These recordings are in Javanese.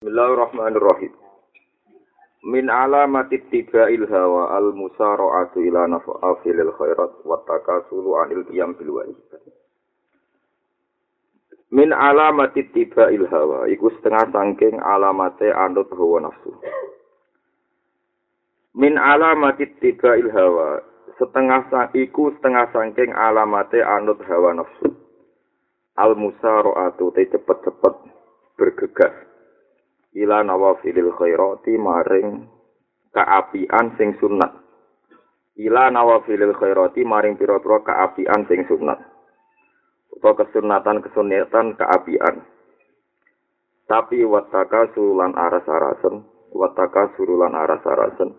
Bismillahirrahmanirrahim. Min alamati tiba'il hawa al musara'atu ila naf'afilil khairat wa takasulu anil qiyam bil. Min alamati tiba'il hawa iku setengah sangking alamate anut hawa nafsu. Min alamati tiba'il hawa setengah sang iku setengah sangking alamate anut hawa nafsu. Al musara'atu te cepet-cepet bergegas ila nawafilil khairati maring kaapian sing sunat. Ila nawafilil khairati maring pira-pira kaapian sing sunat. Utawa kesunatan kesunatan kaapian tapi wataka sulan aras-arasen wataka surulan aras-arasen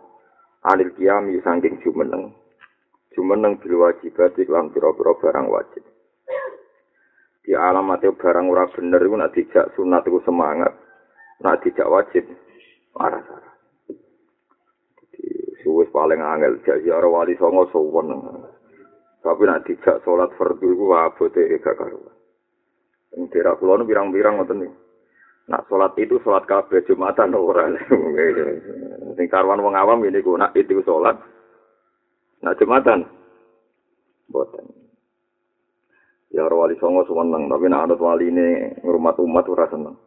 anil kiami sangking jumeneng. Jumeneng bil wajibat iklan pira-pira barang wajib. Di alamatnya barang ora bener itu nak dijak sunat itu semangat Nah tidak wajib marah marah. Jadi suwes paling angel jadi orang wali songo sowan. Tapi nak tidak sholat fardu itu abote gak karuan. Yang tidak pulau birang-birang ngoten nih. Nak sholat itu sholat kabeh jumatan ora. Sing karuan wong awam ini ku nak itu sholat. Nak jumatan. Boten. Ya orang wali songo seneng, tapi nak anut wali ini ngurmat umat ora seneng.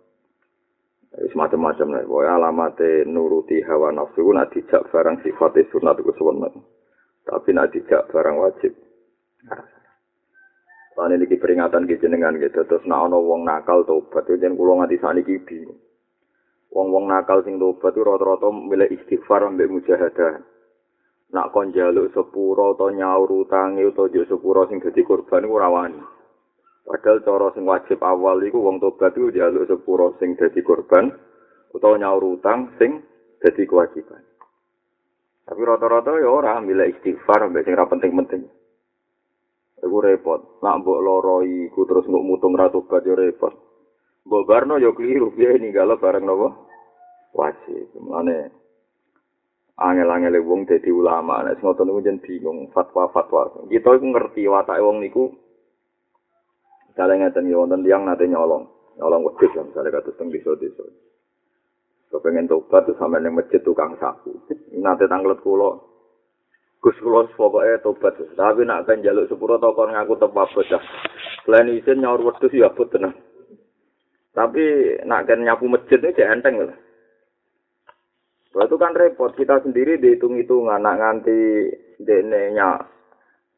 Semacam-macam nih. Pokoknya alamatnya nuruti hawa nafsu, nak dijak barang sifatnya sunat itu sewenang. Tapi nak dijak barang wajib. Nah, ini peringatan gitu dengan gitu. Terus nak ono wong nakal tobat, itu jangan kulo nganti sani bingung. Wong-wong nakal sing tobat itu rata-rata milih istighfar ambek mujahadah. Nak kon jaluk sepuro atau nyaur utangi atau juk sepuro sing dadi korban iku rawani. Padahal cara sing wajib awal iku wong tobat iku njaluk sepuro sing dadi korban utawa nyaur utang sing dadi kewajiban. Tapi rata-rata ya ora milih istighfar mbek sing ora penting-penting. Iku repot. Nak mbok loro iku terus mbok mutung ra tobat ya repot. Mbok barno ya kliru piye ninggalo bareng napa? Wajib. Mane angel-angel wong dadi ulama nek ngoten niku jen bingung fatwa-fatwa. Kita iku ngerti watake wong niku Misalnya ngeten ya wonten tiyang nate nyolong, nyolong wedhus lah misalnya kados teng desa-desa. Kepengen tobat terus sampe ning masjid tukang sapu. Nate tanglet kula. Gus kula pokoke tobat. Tapi nak kan njaluk sepuro to kon ngaku tepak bocah. Selain isin nyaur wedhus ya abot tenan. Tapi nak kan nyapu masjid ini cek enteng lah. itu kan repot kita sendiri dihitung-hitungan nak nganti dene nyak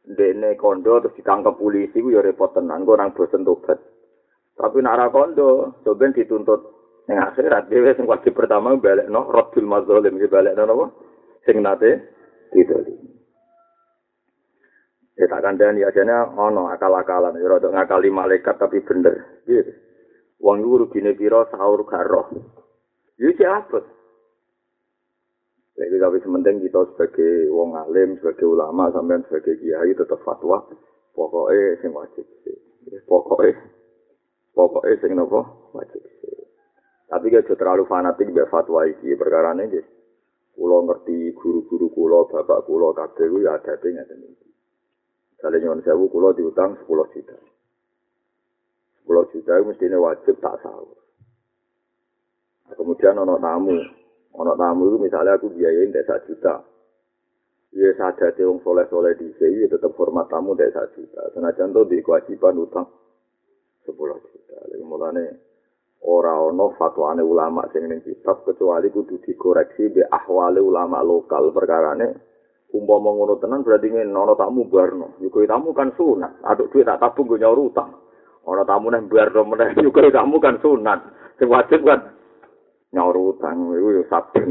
dene kondo terus ditangkap polisi ku ya repot tenan kok orang bosen tobat. Tapi nak ra kondo coba dituntut ning akhirat. Dhewe sing wajib pertama balik no radul mazalim iki balik no apa sing nate didoli. Ya tak kandani ajane ono akal-akalan ya rada ngakali malaikat tapi bener gitu wong iku rugine pira sahur garo Yo abot Jadi tapi sementing kita sebagai wong alim, sebagai ulama, sampean sebagai kiai tetap fatwa. Pokoknya sing wajib sih. Pokoknya, pokoknya sing nopo wajib sih. Tapi gak terlalu fanatik biar fatwa iki perkara ini. Kulo ngerti guru-guru kulo, bapak kulo, kabeh ya ada tinggal ini. Misalnya nyon sewu kulo diutang 10 juta. 10 juta mestinya wajib tak sahur. Kemudian ono tamu, Ono tamu itu misalnya aku biayain satu juta. Iya saja wong soleh soleh di sini tetap hormat tamu satu juta. Senajan tuh di kewajiban utang sepuluh juta. Lalu mulane ora ono fatwane ulama sing ning kitab kecuali kudu dikoreksi be ahwale ulama lokal perkarane umpama ngono tenan berarti ngene ono tamu barno yuko tamu kan sunat aduk duit tak tabung go nyaur utang ono tamu nang barno meneh yuko tamu kan sunat sing wajib kan nyaur utang iku yo sabar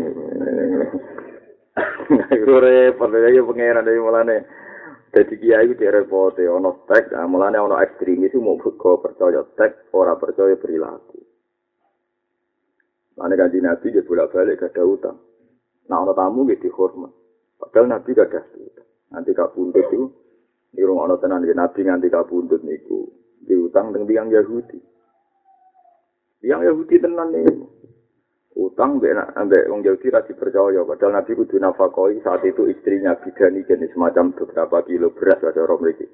iku repot ya pengeran dari mulane dadi kiai iku repot ono tek mulane ono ekstremis mau buka percaya tek ora percaya perilaku Mana kan nabi dia bolak balik gak ada utang. Nah ono tamu gitu dihormat. Padahal nabi gak ada utang. Nanti kak pundut itu di rumah ono tenan nabi nganti kak pundut niku diutang dengan tiang Yahudi. Tiang Yahudi tenan nih. Utang mbek ambek wong Yahudi ra dipercaya padahal Nabi kudu nafakoi saat itu istrinya bidani jenis semacam beberapa kilo beras ada orang mriki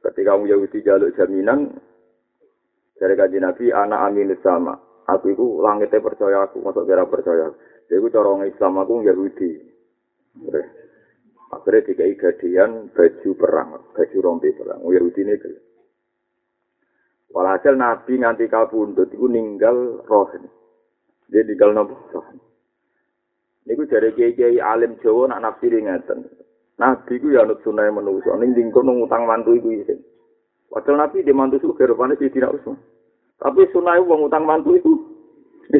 ketika wong Yahudi jaluk jaminan dari kaji Nabi anak amin sama Aku iku langitnya percaya aku, masuk kira percaya. Jadi aku cara Islam aku Yahudi. Akhirnya dikai gadian baju perang, baju rompi perang. Yahudi ini. Walhasil Nabi nganti kabundut itu ninggal roh. Dia ninggal nopo roh. Niku dari kiai-kiai alim Jawa nak nafsiri ngeten. Nabi ku ya anut sunah manusia. Ning dingkon ngutang mantu iku isin. Padahal Nabi di mantu suka rupanya sih tidak usah. Tapi sunah wong utang mantu itu.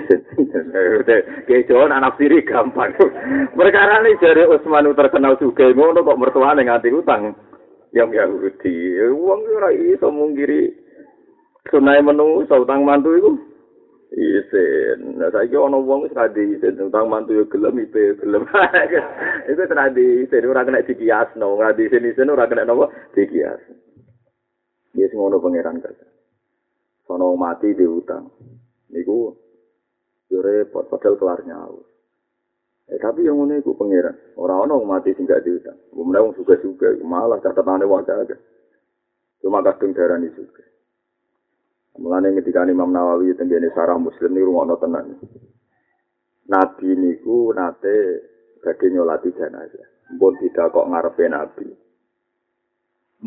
Kiai Jawa nak nafsiri gampang. Perkara ini dari Utsman terkenal juga. Ngono kok mertuane nganti utang. Yang Yahudi. Wong ora iso mungkiri sunai menu utang mantu itu isin nah saya kira orang uang sekali isin utang mantu ya gelem itu gelem itu terjadi isin orang kena dikias no di sini isin orang kena nopo dikias dia semua no pangeran kerja sono mati di utang niku jure pot padahal kelar nyawa Eh, tapi yang ini itu pangeran. Orang-orang mati tinggal di utang. Kemudian orang juga-juga. Malah catatannya wajah aja. Cuma kadang darah ini. Mulane ketika Imam Nawawi tenggene sarah Muslim niku rumono tenan. Nabi niku nate badhe nyolati jenazah. Mbon tidak kok ngarepe Nabi.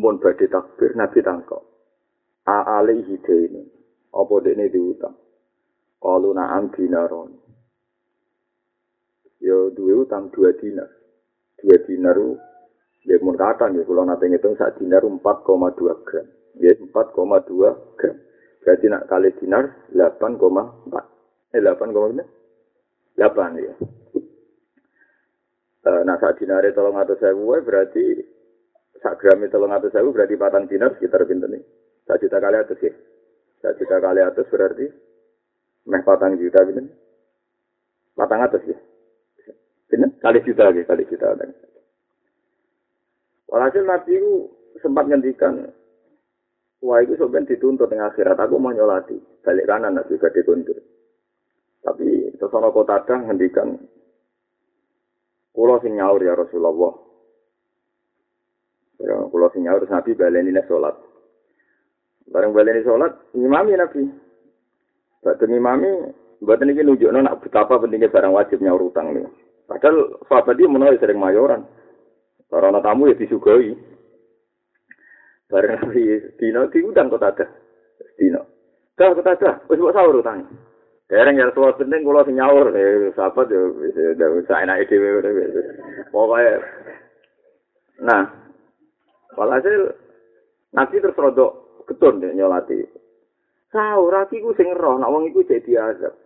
Mbon badhe takbir Nabi tangkok. A alaihi ini. Apa dene diutang? Kalu na'am dinaron. Yo duwe utang dua dinar. Dua dinar ya mun kata nih kalau nanti ngitung sak dinar 4,2 gram. Ya 4,2 gram. Berarti nak kali dinar 8,4. Eh 8,4? 8 ya. E, nah saat dinare tolong atau sewu berarti sak gram tolong atau sewu berarti patang dinar sekitar pintu nih. Sak juta kali atas ya. Sak juta kali atas berarti meh patang juta pintu. Patang atas ya. Pintu kali juta lagi kali juta. Walhasil Nabi itu sempat ngendikan Wah itu sebenarnya dituntut dengan akhirat. Aku mau nyolati. Balik kanan nanti juga dituntut. Tapi sesono kota ada ngendikan. Kulo sing ya Rasulullah. Ya, kulo sing nyaur Nabi baleni nek sholat. Bareng baleni sholat, imami Nabi. Batu imami, buat ini nunjuk nak betapa pentingnya barang wajib nyaur utang nih. Padahal sahabat dia menolak sering mayoran. Karena tamu ya disugoi. Bareng dino diundang kok ada. Dino. Dah kok ada. Wis mbok sahur utang. Dereng ya suara penting kula sing nyaur eh sahabat yo wis sak enake dhewe Pokoke Nah, walhasil nabi terus rodok ketun deh nyolati. Sahur aki ku sing roh, nak wong iku cek diazab.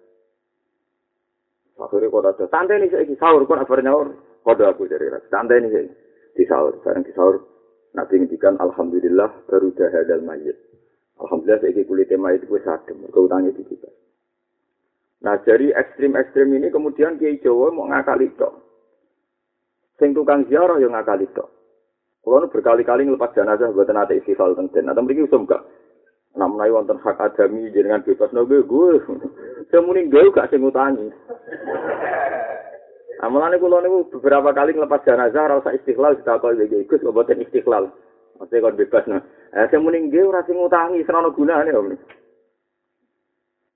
Akhirnya kok ada. Santai nih saya sahur kok apa nyaur. Kode aku jadi. Santai nih di sahur. Bareng di sahur. Nabi ngendikan alhamdulillah baru dahadal mayit. Alhamdulillah saya kulit mayit gue sadem, keutangnya di kita. Nah dari ekstrim-ekstrim ini kemudian Kiai Jawa mau ngakali tok. Sing tukang ziarah yang ngakali tok. Kalau berkali-kali ngelepas jenazah buat nanti istighfar tenten. Atau mereka usum gak. Nak menawi wonten hak adami jenengan bebas no gue gue. Semuni gue gak sing ngutangi. Amalane kula niku beberapa kali nglepas jenazah ora usah istiqlal ditakoni iki Gus kok boten istiqlal. Mesti kon bebas nah. Eh sing muni nggih ora sing ngutangi senono gunane Om.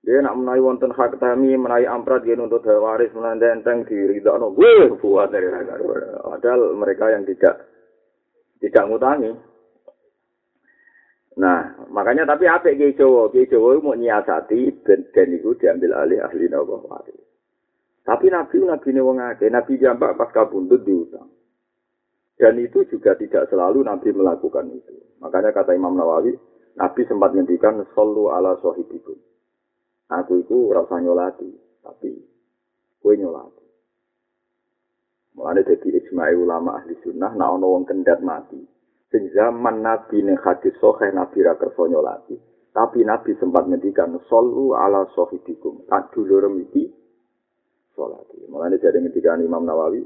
Dia nak menawi wonten hak tami menawi amprat dia nuntut waris menanda enteng diridakno. Wih, buat dari Padahal mereka yang tidak tidak ngutangi. Nah, makanya tapi apa Kiai Jawa? Kiai Jawa mau nyiasati dan, dan itu diambil alih ahli nabawi waris. Tapi Nabi Nabi ini wong akeh, Nabi jambak pas kabundut diutang. Dan itu juga tidak selalu Nabi melakukan itu. Makanya kata Imam Nawawi, Nabi sempat ngendikan sallu ala sahibikum. Aku itu rasa nyolati, tapi kue nyolati. Mulane jadi ijma'i ulama ahli sunnah, nah ono wong kendat mati. Sing zaman Nabi ning hadis sahih Nabi ra kersa nyolati. Tapi Nabi sempat ngendikan sallu ala sahibikum. Tak dulur iki sholat. Mulane jadi ketika Imam Nawawi,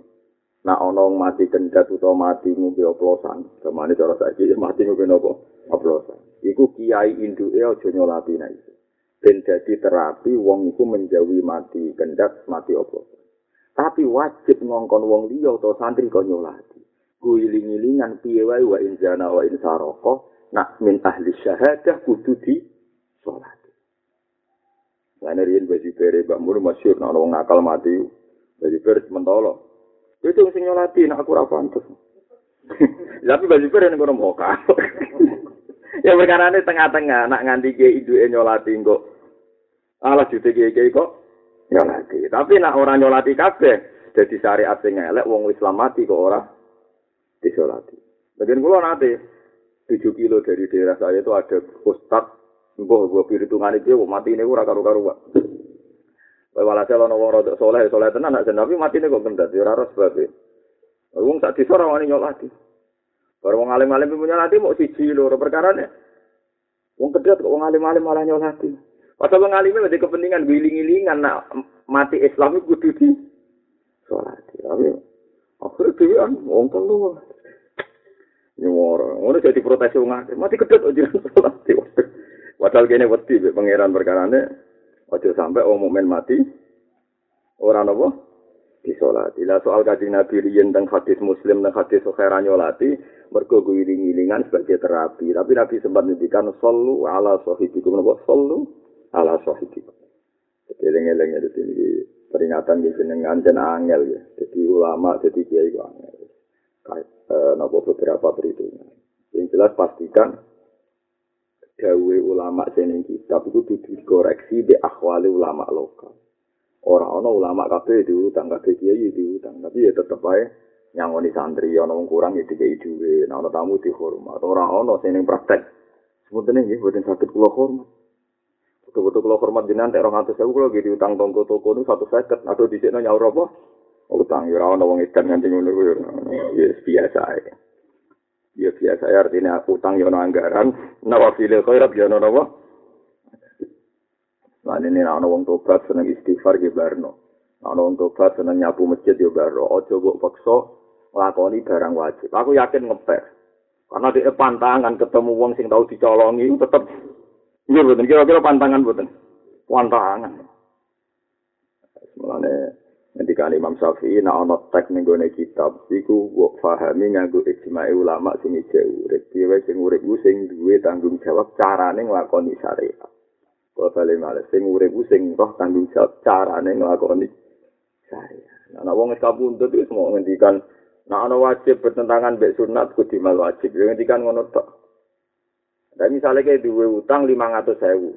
nak onong mati kendat atau mati ngumpi oplosan, kemana cara saja mati ngumpi nopo oplosan. Iku kiai indu e ojo nyolati na itu. Dan jadi terapi wong iku menjauhi mati kendat mati oplosan. Tapi wajib ngongkon wong liya atau santri kok nyolati. Guiling-ilingan piye wae wa injana wa insaroko nak min ahli syahadah kudu di sholat. Lane riyen baju bere Mbah Mun masyhur nek wong nakal mati. Baju bere mentolo. Itu sing nyolati nek aku ora pantes. Tapi baju bere ning kono moka. ya perkara ini tengah-tengah nak nganti ke iduke nyolati kok. Alah jute kiai kok nyolati. Tapi nak orang nyolati kabeh jadi syariat sing elek wong Islam mati kok ora disolati. Bagian kula nanti 7 kilo dari daerah saya itu ada ustad Mbah gua perhitungan itu mati ini ora karu-karuan. Wae walhasil ana wong rada saleh saleh tenan nak tapi mati kok kendat ya ora ros sebab. Wong sak desa ora wani nyolati. Baru wong alim-alim punya nyolati mau siji loro perkara ne. Wong kedhat kok wong alim-alim malah nyolati. Padahal wong alim ada kepentingan wiling-wilingan nak mati Islam itu kudu di sholat. Tapi akhirnya dia kan wong telu. Nyuwara, ngono jadi protes wong akeh. Mati kedhat kok jiran sholat. Padahal kene wedi mek pangeran perkarane aja sampe wong mukmin mati ora napa disolati. Lah soal kajian Nabi riyen teng hadis Muslim teng hadis Bukhari nyolati mergo guling-gilingan sebagai terapi. Tapi Nabi sempat ngendikan sallu ala sahibikum napa sallu ala sahibikum. Eling-eling ya ini peringatan di jenengan dan angel ya. Jadi ulama, jadi kiai angel. Kayak eh, napa beberapa perhitungan. Yang jelas pastikan gawe ulama seneng kitab itu kudu dikoreksi di akhwali ulama lokal. Orang ana ulama kabeh diutang kabeh kiai diutang, tapi ya tetep ae nyangoni santri ana wong kurang ya dikei dhuwit, ana tamu dihormat. Ora ana sing ning praktek. Sebutan nggih boten saged kula hormat. Betul-betul kula hormat jenengan tek 200.000 kula nggih diutang tonggo-toko niku 150 atau dhisikno nyaur apa? Utang ya ora ana wong edan nganti ngono kuwi. Ya biasa ae. Ya biasa ya artinya utang yono anggaran nawafile khairat yono nawa Nah ini nah wong tobat seneng istighfar ya barno. Nah wong tobat seneng nyapu masjid ya barno. Ojo kok paksa lakoni barang wajib. Aku yakin ngepek. Karena di pantangan ketemu wong sing tau dicolongi tetep betul, kira-kira pantangan betul. Pantangan. Mulane Ketika Imam Syafi'i nak ana tek ning gone kitab iku wong pahami nganggo ijma'i ulama sing ijek urip. Dhewe sing urip ku sing duwe tanggung jawab carane nglakoni syariat. Kok bali male sing urip ku sing roh tanggung jawab carane nglakoni syariat. Nah, wong wis kabuntut itu semua ngendikan nak ana wajib bertentangan mbek sunat kudu mal wajib. Ya ngendikan ngono tok. Dan misalnya kayak duwe utang 500 sewu.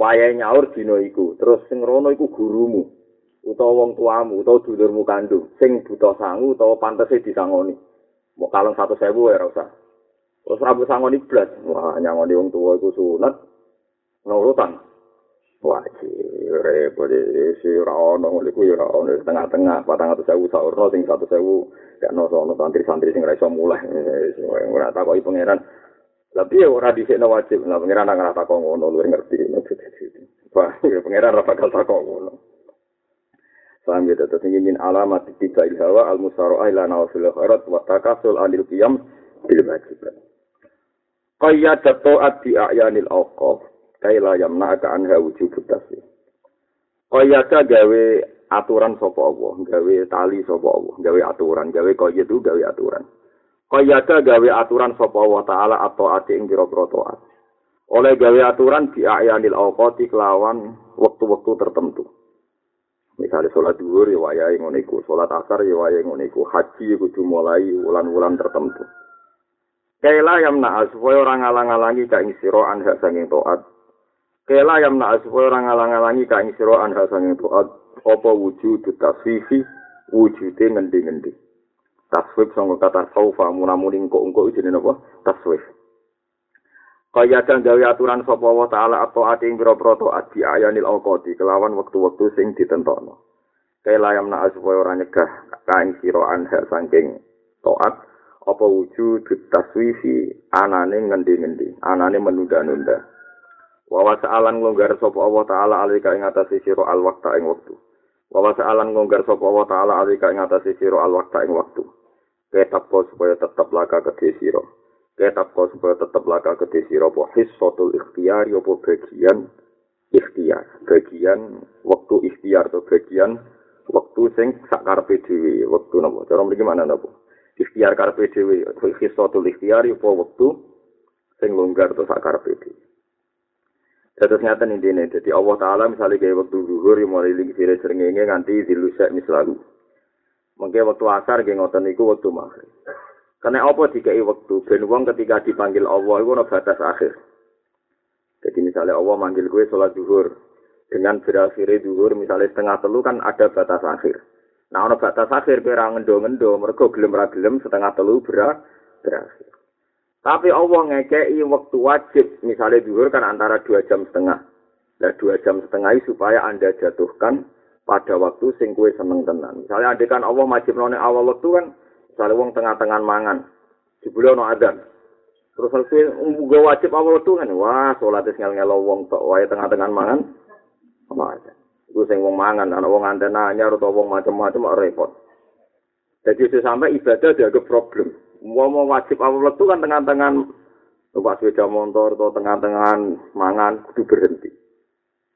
Wayai nyaur dino iku. Terus sing rono iku gurumu. Utawa wong tuamu utawa dulurmu kandung sing buta sangu utawa pantese disangoni. Kalung satu sewu ya rasa terus rambut sangoni blas. Wah nyangoni wong tua iku sunat. Nurutan wajib repot si rawono nguliku ya rawono tengah-tengah patang atau sewu saurno sing satu sewu gak no sono santri-santri sing raiso mulai. Ora takoki pangeran. Tapi ya ora dhisikno wajib? Lah pangeran ora takok ngono luwih ngerti. Wah pangeran ora bakal takok ngono Paham gitu, terus ini min alamat tiba ilhawa al musaro ila nawafil khairat wa takasul anil qiyam bil wajibat. Qaya dato adi a'yanil awqaf kaila yamna'aka anha wujubut tasbih. Qaya gawe aturan sapa Allah, gawe tali sapa Allah, gawe aturan, gawe kaya itu gawe aturan. Kaya gawe aturan sapa Allah taala atau ati ing taat. Oleh gawe aturan di a'yanil awqati kelawan waktu-waktu tertentu. Misalnya sholat duhur ya wayai ngoniku, sholat asar ya wayai ngoniku, haji kudu mulai wulan-wulan tertentu. Kela yang naas supaya orang ngalang-alangi ka ing sira anha sanging taat. Kela yang naas supaya orang ngalang-alangi ka ing sira anha sanging taat. Apa wujud tasfifi wujude ngendi-ngendi. Taswif sangka kata saufa munamuning kok engko jenenge apa? Taswif. Kaya dan gawe aturan sapa wa taala atau ati ing pira-pira taat di ayanil awqati kelawan wektu-wektu sing ditentokno. Kaya layam na supaya ora nyegah kain sira anha saking taat apa wujud taswifi anane ngendi-ngendi, anane menunda-nunda. Wa wasa'alan nglonggar sapa Allah taala alika ing atase sira al waqta ing wektu. Wa wasa'alan nglonggar sapa Allah taala alika ing atase sira al waqta ing wektu. Ketak supaya tetep laka kedhe sira. Ketak kau supaya tetap laka ke desi ropo hissotul ikhtiar yopo bagian ikhtiar? Bagian waktu ikhtiar atau bagian waktu sing sakar PDW waktu nopo cara mriki mana nopo ikhtiar karpe dhewe. Hissotul ikhtiar yopo waktu sing longgar atau sakar PDW Terus ngaten intine, jadi Allah Taala misalnya kayak waktu zuhur yang mulai lagi sire serengenge nganti dilusek mislalu. Mungkin waktu asar kayak ngoten itu waktu maghrib. Karena apa dikai waktu ben wong ketika dipanggil Allah itu ada batas akhir. Jadi misalnya Allah manggil gue sholat zuhur dengan berakhir zuhur misalnya setengah telu kan ada batas akhir. Nah ada batas akhir kira ngendo-ngendo mereka gelem gelem setengah telu berakhir. Tapi Allah ngekei waktu wajib, misalnya zuhur kan antara dua jam setengah. Nah dua jam setengah supaya anda jatuhkan pada waktu sing kue seneng tenan. Misalnya ada kan Allah wajib none awal waktu kan, misalnya wong tengah-tengah mangan, jebule ono adan. Terus saya gue wajib awal waktu kan, wah sholat ngel ngelo wong tok, wae tengah-tengah mangan, apa aja. Gue sing wong mangan, anak wong antena anyar atau wong macam-macam repot. Jadi sampai ibadah dianggap problem. mau mau wajib awal waktu kan tengah-tengah numpak sepeda motor atau tengah-tengah mangan kudu berhenti.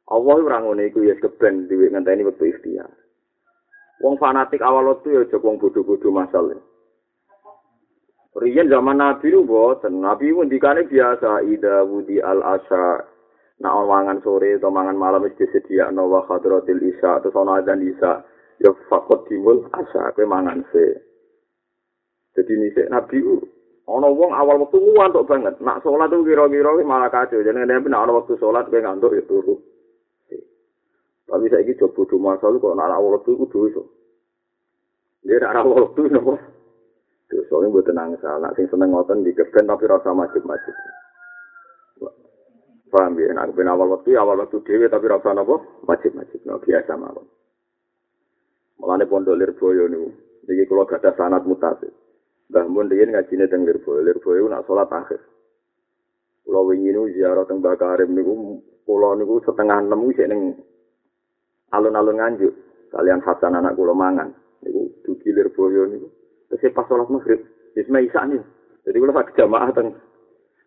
Allah ora ngene iku ya keben dhewe ngenteni wektu ikhtiar. Wong fanatik awal waktu ya aja wong bodho-bodho masalah. Riyen zaman Nabi lu boten, Nabi pun dikane biasa ida wudi al asya nak mangan sore atau mangan malam wis disediakno wa hadratil isya atau ana adzan isya ya fakot timul asya kowe mangan se. Jadi ini Nabi u ana wong awal waktu ngantuk banget. Nak sholat tuh kira-kira malah kacau. Jadi Nabi nak ana waktu sholat kowe ngantuk ya turu. Tapi saya coba bodoh masa lu kalau nak awal waktu itu dosa. Dia nak awal waktu nopo. Dosa ini buat tenang salah. Sing seneng ngoten di keben tapi rasa macet-macet. Paham ya? Nak ben awal waktu awal waktu dewi tapi rasa nopo macet-macet. No biasa mawon. Mulane pondok Lirboyo niku. Niki kula gadah sanad mutasil. Mbah Mun riyen ngajine teng Lirboyo. Lirboyo nak salat akhir. Kula wingi niku ziarah teng Mbah Karim niku kula niku setengah enam wis ning alun-alun nganjuk kalian Hasan anak kula mangan niku dugi Lirboyo niku terus pas sholat maghrib wis isa nih jadi kula sak jamaah teng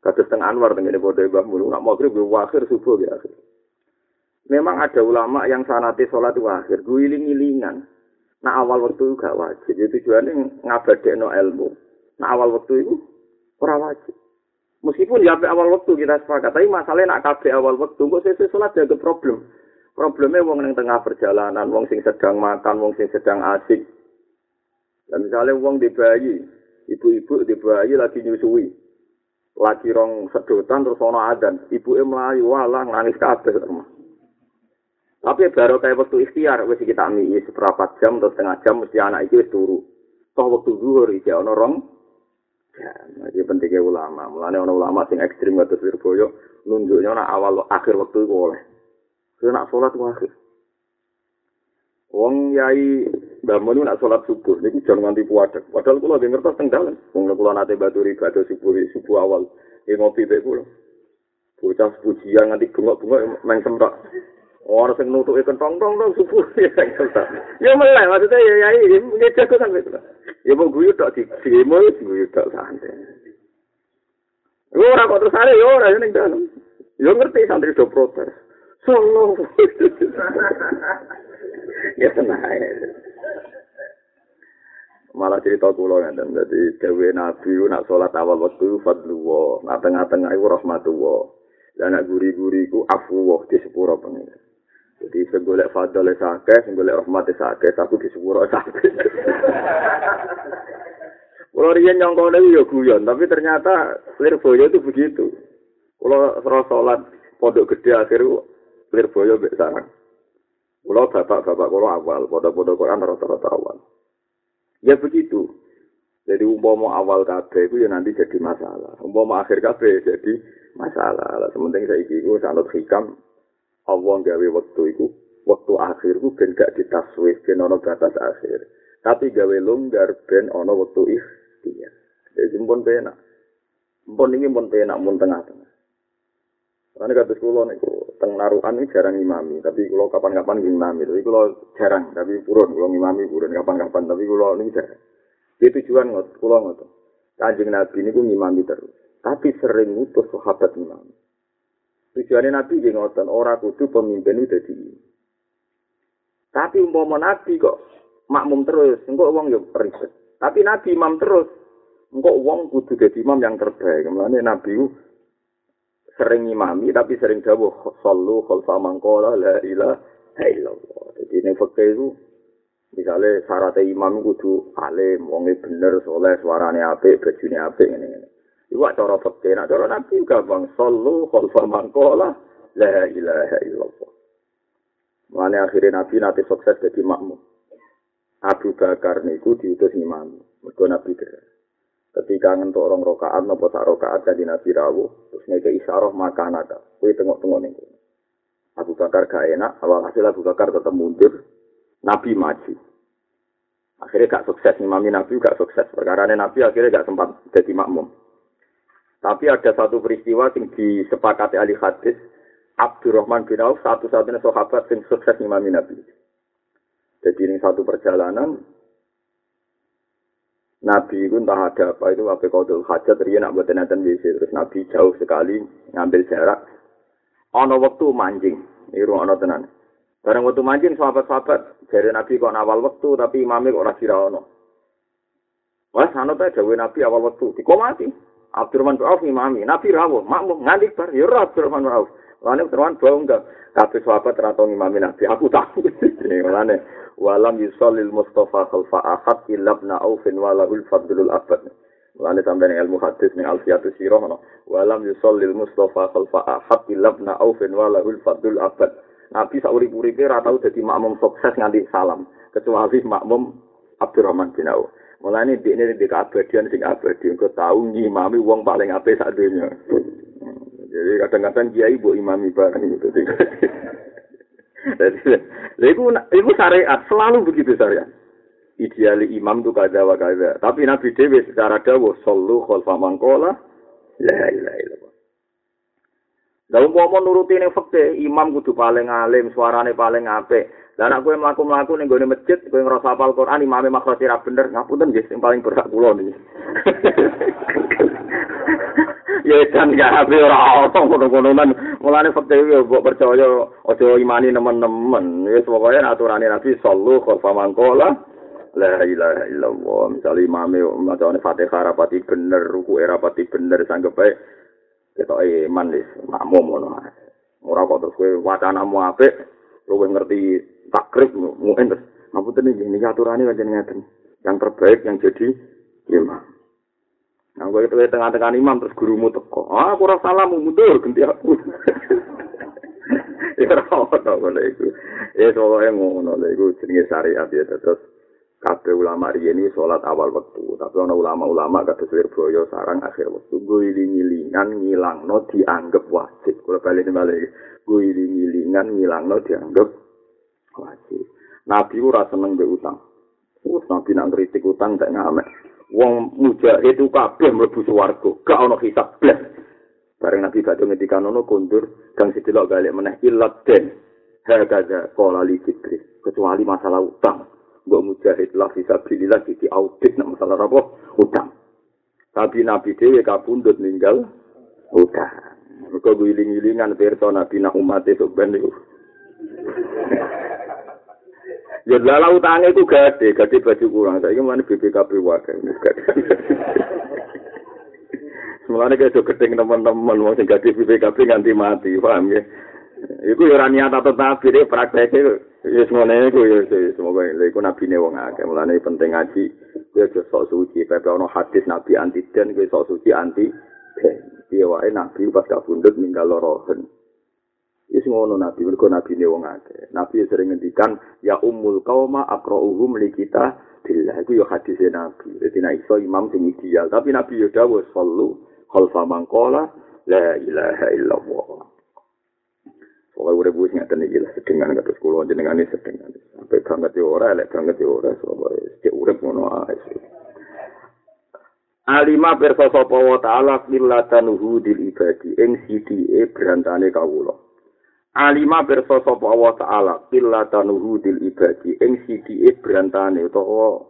kados teng Anwar teng ngene padha Mbah Mun nak maghrib yo akhir subuh ya akhir Memang ada ulama yang sanati sholat itu akhir, guling-gilingan. Nah awal waktu gak wajib, itu tujuannya ngabadek no ilmu. Nah awal waktu itu ora wajib. Meskipun ya awal waktu kita sepakat, tapi masalahnya nak kabeh awal waktu, kok sesuai sholat jadi problem. Problemnya wong yang tengah perjalanan, wong sing sedang makan, wong sing sedang asik. Dan misalnya wong di bayi, ibu-ibu di bayi lagi nyusui. Lagi rong sedotan terus ono adan, ibu melayu walah nangis kabeh. Tapi baru kayak waktu ikhtiar, wis kita ambil seperempat jam atau setengah jam, mesti anak itu wis turu. Toh waktu zuhur, iki ono rong. Ya, ini pentingnya ulama. Mulanya ono ulama sing ekstrim atau Lirboyo, nunjuknya nak awal akhir waktu itu boleh. Saya nak sholat akhir. Wong yai bangun nak sholat subuh, ini jangan nganti puadek. Padahal kalau lagi ngertos tenggalan. Wong kalau nate batu riba subuh subuh awal, ini ngopi deh kulo. Bocah pujian nganti bengok-bengok main semrak. Orang sing nutuke kentong tong tong subuh ya Ya melek maksudnya ya ya ini jago sampai itu. Ya mau guyu tok di demo guyu tok santai. Ora kok terus ya ora ning dalem. Ya ngerti santri do protes. Solo. ya tenang aja. Malah cerita kula ngeten dadi dewe nabi nak salat awal waktu fadlu nak tengah-tengah iku rahmatullah. Lah nak guri-guri afu di sepuro pengen. Jadi saya golek fadl sakit, saya golek rahmat sakit, aku di sepuro sakit. Kalau rian yang kau ya guyon, tapi ternyata Lirboyo itu begitu. Kalau serah sholat pondok gede akhir Lirboyo bek sarang. Kalau bapak-bapak kalau awal, pondok-pondok Quran rata-rata awal. Ya begitu. Jadi umpama awal kabeh itu ya nanti jadi masalah. Umpama akhir kabeh jadi masalah. Lah sementing saiki iku sanut hikam Allah gawe waktu itu, waktu akhir itu ben gak ditaswif, ben ono batas akhir. Tapi gawe longgar ben ono waktu ikhtiar. Jadi pun penak. Pun ini pun penak, pun tengah-tengah. Karena kata sekolah niku teng naruhan ini jarang imami, tapi kalau kapan-kapan imami, tapi kalau jarang, tapi purun, kalau imami purun kapan-kapan, tapi kalau ini jarang. Itu tujuan ngot, kalau ngot. Kanjeng Nabi ini ngimami terus, tapi sering ngutus sahabat imami. Tujuannya Nabi yang ngotot orang kudu pemimpin itu jadi Tapi umpama Nabi kok makmum terus, enggak uang yuk ribet. Tapi Nabi imam terus, enggak uang kudu jadi imam yang terbaik. Kemudian Nabi sering imami tapi sering dawuh sallu khalfa mangqala la ilaha illallah. Jadi ning fikih itu misalnya syarat imam kudu alim, wonge bener, soleh, suarane apik, bajune apik ngene-ngene. Iku cara fikih, nek cara nabi gampang sallu khalfa mangqala la ilaha illallah. Mulane akhirnya nabi nanti sukses jadi makmum. Abu Bakar niku diutus imam. Mergo nabi kira. Ketika ngentuk orang rokaat nopo sak rokaat jadi nabi rawuh terus ngeke isyarah maka nada kue tengok tengok nih Abu Bakar gak enak awal hasil Abu Bakar tetap mundur nabi maju. Akhirnya gak sukses imami nabi gak sukses. Perkara nabi akhirnya gak sempat jadi makmum. Tapi ada satu peristiwa yang disepakati ahli hadis Abdurrahman bin Auf satu-satunya sahabat yang sukses imami nabi. Jadi ini satu perjalanan Nabi itu entah ada apa itu apa kodul hajat dia nak buat nanten terus Nabi jauh sekali ngambil jarak. Ono waktu mancing, iru ono tenan. Barang waktu mancing sahabat-sahabat dari Nabi kok awal waktu tapi imamnya kok rasi ono. Wah, sana tuh Nabi awal waktu dikomati. Abdurrahman bin Auf imami, Nabi rawuh, makmum nganti bar, ya Abdurrahman bin Auf. Lalu Abdurrahman bau enggak, kabeh sahabat ratau imami Nabi, aku tahu. Lalu walam yusallil mustafa khalfa ahad illa ibn aufin walahul fadlul abad Mulane sampeyan ilmu hadis ning Alfiatus Sirah no. Walam yusallil Mustafa khalfa ahad illa ibn Aufin walahul fadlul abad. Nabi sak urip-uripe ora tau dadi makmum sukses nganti salam, kecuali makmum Abdurrahman bin Auf. Mulane dikne di keabadian sing abadi engko tau ngimami wong paling apik sak donya. Jadi kadang-kadang kiai bu imami bareng gitu. Jadi, itu syariat, selalu begitu syariat. Ideali imam itu kada wa kada. Tapi Nabi Dewi secara dawuh, sallu khalfa mangkola, la ilaha illallah. Dalam mau nuruti ini fakta, imam kudu paling alim, suarane paling apik. Dan aku yang melaku-melaku nih gue masjid, gue ngerasa apal Quran, imamnya makro sirap bener, ngapunten guys, yang paling berhak pulau nih. ya kan gak habis ora ono ngono-ngonoan mulane fakta iki mbok percaya aja imani nemen-nemen. Wis pokoke aturane Nabi sallu khalfa mangkola la ilaha illallah misale imame macane Fatihah rapati bener ruku rapati bener sanggep ae. Ketok iman wis makmum ngono ora kok terus kowe wacanamu apik luwih ngerti takrib mungkin terus ngapunten iki niki aturane pancen yang terbaik yang jadi imam Nah, gue itu tengah-tengah imam terus gurumu teko. Ah, aku rasa salah mundur ganti aku. ya ora ngono iku. Ya soalnya ngono lho iku jenenge syariat ya terus kabeh ulama ini sholat awal waktu, tapi ana ulama-ulama kados Wirboyo sarang akhir waktu. Gue ngilingan ngilangno dianggap wajib. Kalau balik balik, gue ngilingan ngilangno dianggap wajib. Nabi ora seneng mbek utang. Wes nabi nang kritik utang tak ngamek. wong mujahid itu kabeh mlebu swarga. Gak ana hisab blas bareng nabi badhe ngendikan ono kundur kang sedelok balik meneh ilat den hagaza qala li kecuali masalah utang. Mbok mujahid lah fisabilillah di audit nak masalah apa? Utang. Tapi nabi dhewe kabundut ninggal utang. Mergo guling-gulingan pirsa nabi nak umat itu ben Ya lala utangnya itu gede, gede baju kurang. Saya ingin BPKB wakil. Semuanya kayak itu gedeng teman-teman, mau sing gede BPKB nganti mati, paham ya? Iku ya rani atau tetapi deh prakteknya ya semuanya itu ya semoga ini itu nabi nih wong akeh mulane penting ngaji ya sok suci pepe ono hadis nabi anti den gue sok suci anti dia wae nabi pas kabundut ninggal lorohen Wis ngono nabi, mergo nabi ne wong akeh. Nabi sering ngendikan ya ummul qauma aqra'uhum li kita billah. Iku yo hadis nabi. Dadi nek iso imam sing ideal, tapi nabi yo dawuh sallu khalfa man qala la ilaha illallah. Pokoknya udah buat ngeten iki lah sedengan kata sekolah jenengan ini sedengan. Sampai banget ya ora, lek banget ya ora, soalnya setiap urip ngono ae. Alima perso sapa wa ta'ala millatanuhu dil ibadi ing sidike berantane kawula. Alima pirsa sapa Allah taala illa tanuhu dil ibadi. Ing sidike brantane utawa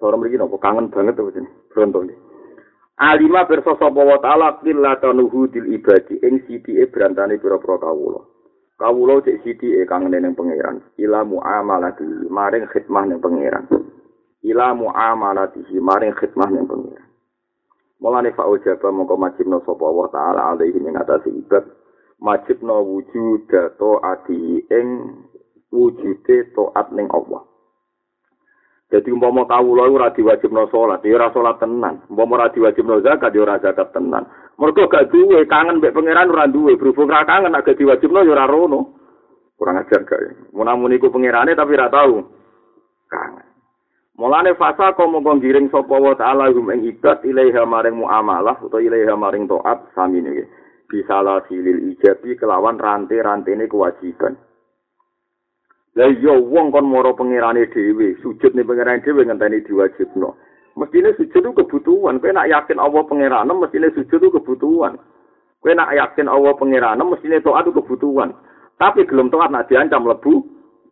ora mriki napa? Kangen banget to jeneng? Bronto alima pirsa sapa Allah taala illa tanuhu dil ibadi. Ing sidike brantane pira-pira kawula. Kawula cek sidike kangen ning pangeran. Ila muamalati maring khidmah ning pangeran. Ila muamalati maring khidmah ning pangeran. Mulane fa ujaba mongko majibna sapa Allah taala alaihi ing atase ibad majibna wujud to ati ing wujude taat ning Allah. Jadi umpama kawula ora diwajibno salat, ya ora salat tenan. Umpama ora diwajibno zakat, ya ora zakat tenan. Mergo gak duwe kangen mbek pangeran ora duwe, berhubung ora kangen agak diwajibno ya ora rono. Kurang ajar gak. Munamun iku pangerane tapi ora tau kangen. Mulane fasa kok mongko ngiring sapa wa taala hum ing ibad ilaiha maring muamalah utawa ilaiha maring taat sami niki. Bisalah silil ijabi kelawan rantai-rantene kewajiban. Lah iya wong kon moro pangerane dhewe, sujud ning pangerane dhewe ngenteni diwajibno. Mestine sujud itu kebutuhan. Kowe nak yakin Allah pangeran, mestine sujud itu kebutuhan. Kowe nak yakin Allah pangeran, mestine taat itu kebutuhan. Tapi gelem taat nak diancam lebu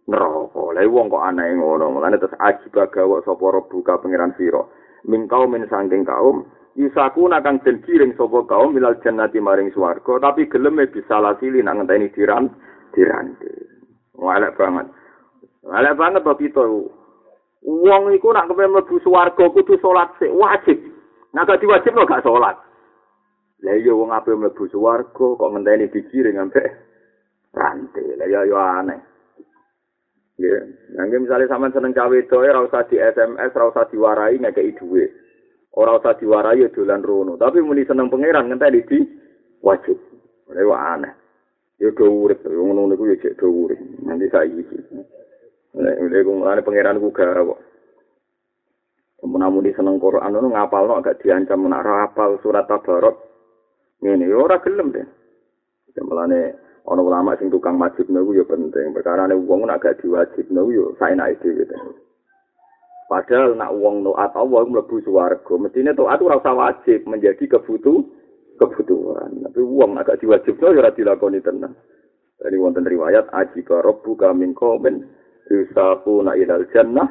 neraka. Lah wong kok aneh ngono. Mulane terus ajib gawa sapa rebuka pangeran sira. Min kaum min sangking kaum Isaku nakang den kiring sapa kaum milal jannati maring swarga tapi gelem bisa lasili nak ngenteni diran dirante. Walek banget. Walek banget to kita. Wong iku nak kepen mlebu swarga kudu salat sik wajib. Nak gak diwajib gak salat. Lah iya wong ape mlebu swarga kok ngenteni dikiring ambek rantai. Lah ya yo aneh. Ya, nangge misalnya sampean seneng cawe doe ora usah di SMS, ora usah diwarai ngekeki dhuwit. Ora usah diwarai dolan rono, tapi muni seneng pangeran ngenteni di wajib. Ora aneh. Ya do urip, ngono niku ya cek do urip. Nanti saiki iki. Nek nek ngene pangeran ku gak kok. Menamun di seneng Quran ngono ngapalno agak diancam nak rapal surat tabarok. Ngene ya ora gelem deh. Mulane ana ulama sing tukang wajib niku ya penting. Perkara nek wong nak gak diwajib niku ya saenake dhewe. Padahal nak wong taat Allah mlebu swarga, mestine taat ora usah wajib menjadi kebutuh kebutuhan. Tapi wong nak gak diwajibno ya ora dilakoni tenan. Jadi wonten riwayat aji ka rabbuka min qaumin yusaquna ilal jannah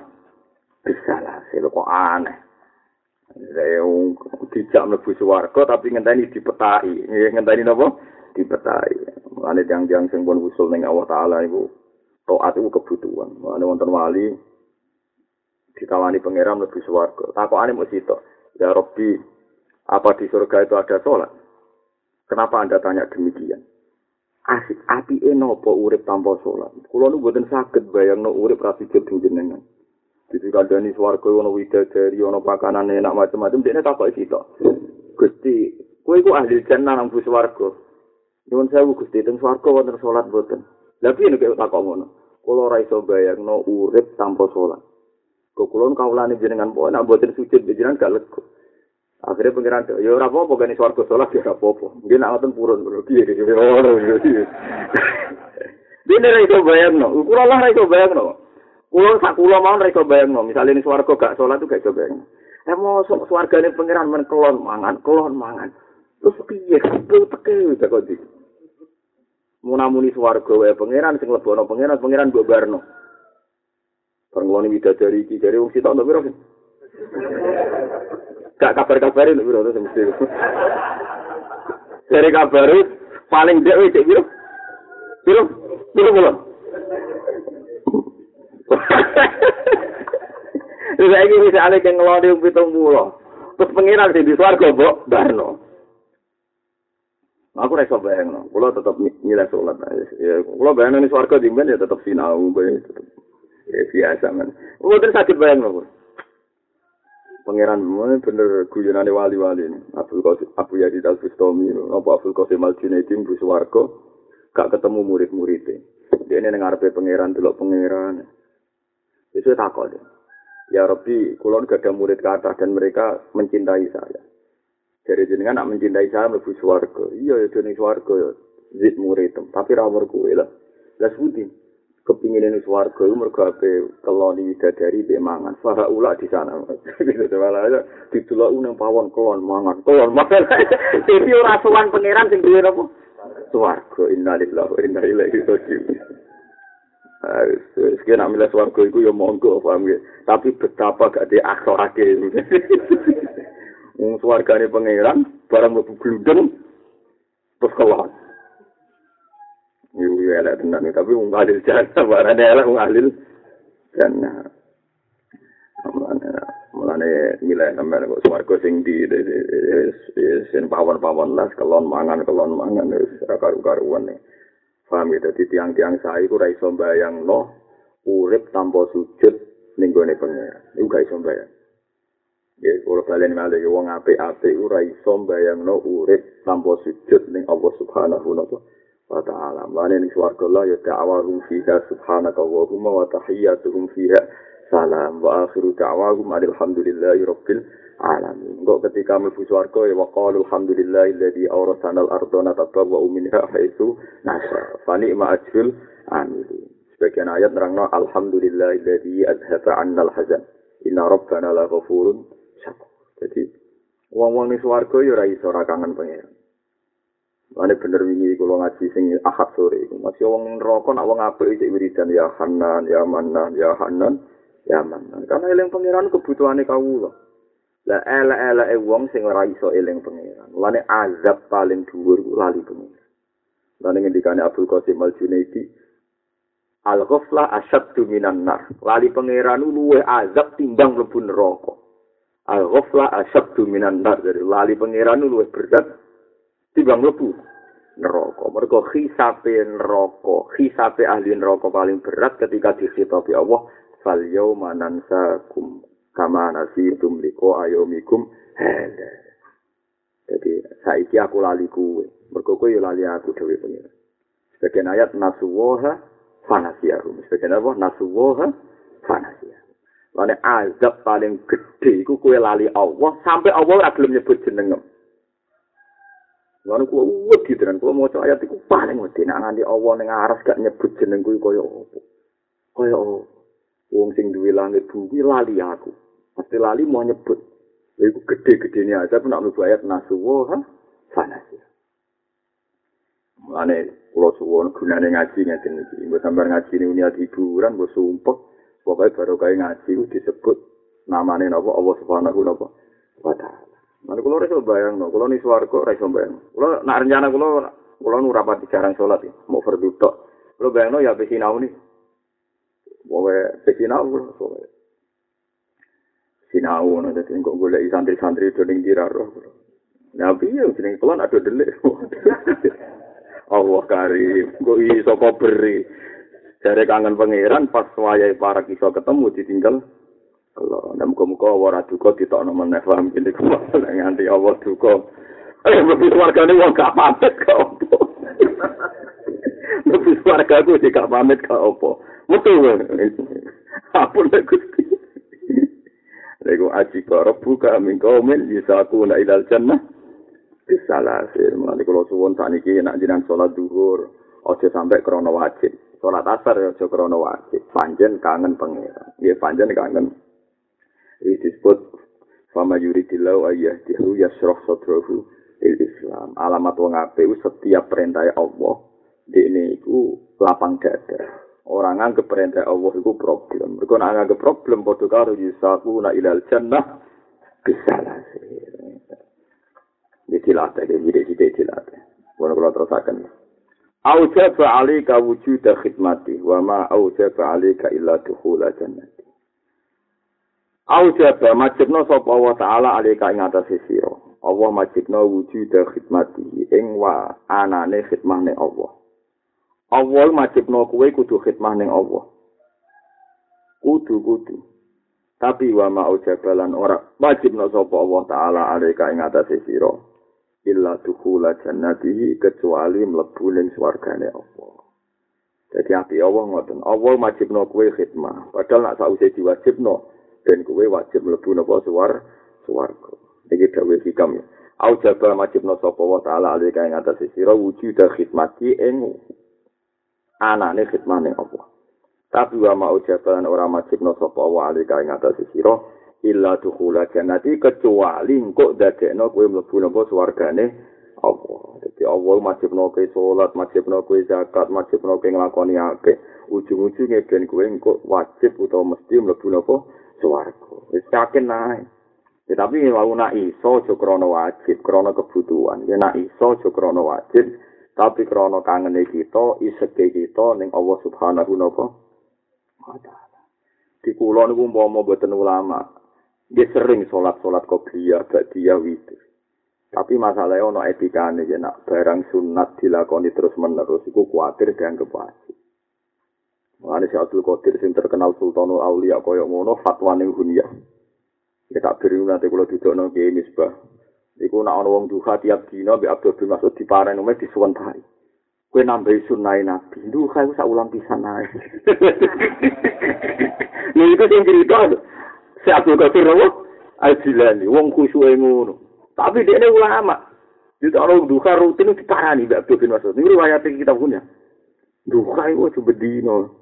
bisalah. Kok aneh. Saya tidak mlebu swarga tapi ngenteni dipetai. Ngenteni napa? Dipetai. Mulane tiang-tiang sing pun usul ning Allah taala iku taat iku kebutuhan. Mulane wonten wali ditawani pangeran lebih swarga. Takokane mung sitok. Ya Rabbi, apa di surga itu ada sholat? Kenapa Anda tanya demikian? Asik, api enopo urip tanpa sholat. Kulo nu buatin sakit bayang urip rasi jeding jenengan. Jadi kadani swarga ono widadari, ono pakanan enak macam-macam. Dia takut sitok. Gusti, kue ku ahli jannah nang swarga. Nyuwun sewu Gusti teng swarga wonten salat boten. Lah piye nek tak kok ngono? Kula ora iso bayangno urip tanpa salat. Kok kula kawulane jenengan pokoke nek boten sujud jenengan gak lega. Akhirnya pengiran ya ora apa-apa gani swarga salat ya ora apa-apa. Nggih nek ngoten purun lho piye iki. Dene ra iso bayangno. Kula lah ra iso bayangno. Sak mau ra iso bayangno. Misale ning swarga gak salat tuh gak iso bayangno. Eh mosok swargane pengiran men kelon mangan, kelon mangan. Terus piye? Kuwi teke tak kok munamuni swarga wae pangeran sing lebono pangeran pangeran mbok barno Perngulani widadari iki dari wong sitok piro sih? Gak kabar-kabarin piro to mesti. Dari kabar paling dek cek piro? Piro? Piro piro? Terus lagi misalnya yang ngelodi pitung pulau, terus pengiran sih di swarga, Mbok, Barno. Aku ora iso bayangno. Kula tetep nyileh salat. Ya, kula bayangno ning swarga dimben ya tetep sinau tetep. Ya biasa men. Mboten sakit bayangno. Pangeran mana bener guyonane wali-wali ini. Abdul Qasim Abu Yazid Al Bustami, apa Abdul Qasim Al Junaidi bu swarga gak ketemu murid-muridnya. Dia ini ngarepe pangeran delok pangeran. Itu takut. Ya Rabbi, kulon gak ada murid kata dan mereka mencintai saya. Dari jenengan nak mencintai saya mlebu swarga. Iya ya dene swarga ya zit muridem, tapi ra mergo lah. Lah sudi kepingin ini swarga itu mergo ape keloni widadari be mangan. Fara ula di sana. Gitu malah aja ditulak unang pawon kelon mangan. Kelon mangan. Tapi ora sowan pangeran sing duwe apa? Innalillahi wa inna ilaihi raji'un. Sekian nak milih swarga itu ya monggo, paham ya. Tapi betapa gak di akhlaknya. wong swargane pangeran barang mlebu gludeng terus keluar Iku ya elek tenan tapi wong alil jannah barane elek wong alil jannah. Mulane mulane milih sampean kok swarga sing di sing pawon-pawon las kelon mangan kelon mangan wis ora karu-karuan. Paham ya dadi tiang-tiang sae iku ora iso mbayangno urip tanpa sujud ning gone pangeran. Iku gak iso mbayang. Ya, kalau kalian malah wong apik-apik ora iso mbayangno urip tanpa sujud ning Allah Subhanahu wa ta'ala. Swarga Allah ya ta'awahum fiha subhanaka wa wa tahiyyatuhum fiha salam wa akhiru da'wahum alhamdulillahi rabbil alamin. Engko ketika mlebu swarga ya waqalu alhamdulillahi alladzi awrasana al-ardha natabawwa minha haitsu nasha. Fa ni'ma ajrul amilin. Sebagian ayat nerangno alhamdulillahi alladzi azhaba 'anna al-hazan. Inna rabbana la ghafurun syakur. Jadi wong-wong swarga ya ora iso ora kangen pangeran. Mane bener wingi kula ngaji sing ahad sore iku. Masih wong neraka nak wong apik iki wiridan ya Hanan, ya Manan, ya Hanan. ya man. Karena eling pangeran kebutuhane kawula. Lah elek-eleke wong sing ora iso eling pangeran. Mulane azab paling dhuwur ku lali pangeran. Lan ngendikane Abdul Qasim Al-Junaidi, Al-ghafla asyaddu minan nar. Lali pangeran luwe azab timbang mlebu neraka. Al-ghafla asyaddu minan nar. Jadi lali pangeran luwe berat timbang mlebu neraka. Mergo khisape neraka, khisape ahli neraka paling berat ketika dikhitabi Allah fal yauma nansakum kama nasitum liko ayomikum hada. Jadi saiki aku lali kuwe. Mergo kowe lali aku dhewe pengira. Sebagian ayat nasuwaha fanasiyahum. Sebagian apa nasuwaha fanasiyahum. Lane azab paling gede iku lali Allah sampai Allah ora gelem nyebut. Lalu kuwi wedi tenan kuwi maca ayat iku paling wedi nek nganti Allah ning aras gak nyebut jeneng kuwi kaya apa. Kaya wong sing duwe langit bumi lali aku. Mesti lali mau nyebut. Iku gede-gedene aja pun nak mlebu ayat nasuwa ha fanasi. Mulane kula suwon gunane ngaji ngeten iki. Mbok sampeyan ngaji ini niat hiburan, mbok sumpah. Pokoke baru kaya ngaji disebut namane napa Allah Subhanahu wa taala. Mana kula iso bayang, no. kula ni swarga ora iso bayang. Kula nak rencana kula kula nu rapat jarang salat ya, mau fardhu tok. Kula bayangno ya besinau nih. Wae pekinau wae. Sinau ngono dadi kok golek santri-santri do ning diraro. Nah piye jeneng kula ada delik. Allah karim, kok iso kok beri. Jare kangen pangeran pas wayahe para iso ketemu ditinggal. Allah, nek muga-muga ora duka ditokno meneh paham kene nganti Allah duka. Eh, mesti wargane wong gak pamit kok. Mesti wargaku sik gak pamit kok opo. Metu Apa nek Gusti? Lego aji karo buka min kaumin bisa aku na ilal jannah. Bisalah sih, mulai kalau suwon saniki nak jinan sholat duhur, ojo sampai krono wajib. Sholat asar ya ojo krono wajib. Panjen kangen pangeran. Iya panjen kangen. Ini disebut fama yuridillahu ayah dihu yasroh sotrohu il Islam. Alamat wong apik setiap perintah Allah di ini itu lapang dada. Orang anggap perintah Allah itu problem. Mereka anggap problem padha karo yusaku na ilal jannah bisa lah sih. Ditilate, jadi ditilate. Kalau kalau terusakan. Aujaba alika wujud khidmati wa ma aujaba alika illa dukhula Aujaba majibna sapa Allah taala alika ing atas sira. Allah majibna wujud khidmati ing wa anane khidmahne Allah. Allah majibno kuwe kudu khidmah ning Allah. Kudu kudu. Tapi wa ma jabalan ora wajibno sapa Allah taala alika ing atase sira. Illa dukhula jannatihi kecuali mlebu ning swargane Allah. Jadi api Allah ngoten. Allah majibno kuwe khidmah. Padahal nak sause diwajibno dan kuwe wajib mlebu napa suwar swarga. Iki dawuh hikam. Au jabal majibno sapa wa taala alika ing atase sira wujud khidmati ing anane khidmane apa tapi wa ma ujaban ora majibno sapa wa ali kae ngatasi sira illa dukhula jannati kecuali engko dadekno kowe mlebu napa swargane apa dadi Allah majibno kowe salat majibno kowe zakat majibno kowe nglakoni akeh ujung-ujunge ben kowe engko wajib utawa mesti mlebu napa swarga wis yakin nae Ya, tapi wau nak iso aja krana wajib, krana kebutuhan. Ya nak iso aja krana wajib, tapi krana kangene kita iseke kita ning Allah Subhanahu wa taala. Di kula niku umpama boten ulama, dia sering sholat-sholat qobliyah, ba'diyah, witir. Tapi masalahnya ono etikane ya nak barang sunat dilakoni terus menerus iku kuatir dianggap wajib. Mulane si Abdul Qadir sing terkenal Sultanul Aulia kaya ngono fatwane hunyah. Ya tak beri nanti kalau duduk nang misbah. Iku nak ono wong duha tiap dina mbek Abdul bin Mas'ud diparani nomor disuwentahi. Kowe nambahi sunai Nabi. Duha iku sak ulang pisan ae. Nih iku sing cerita si Abdul Qadir apa? Al-Jilani, wong khusyuke ngono. Tapi dia ulama. Itu orang duha rutin itu diparani Mbak Abdul bin Mas'ud. Ini riwayat kita punya. Duha itu coba dino.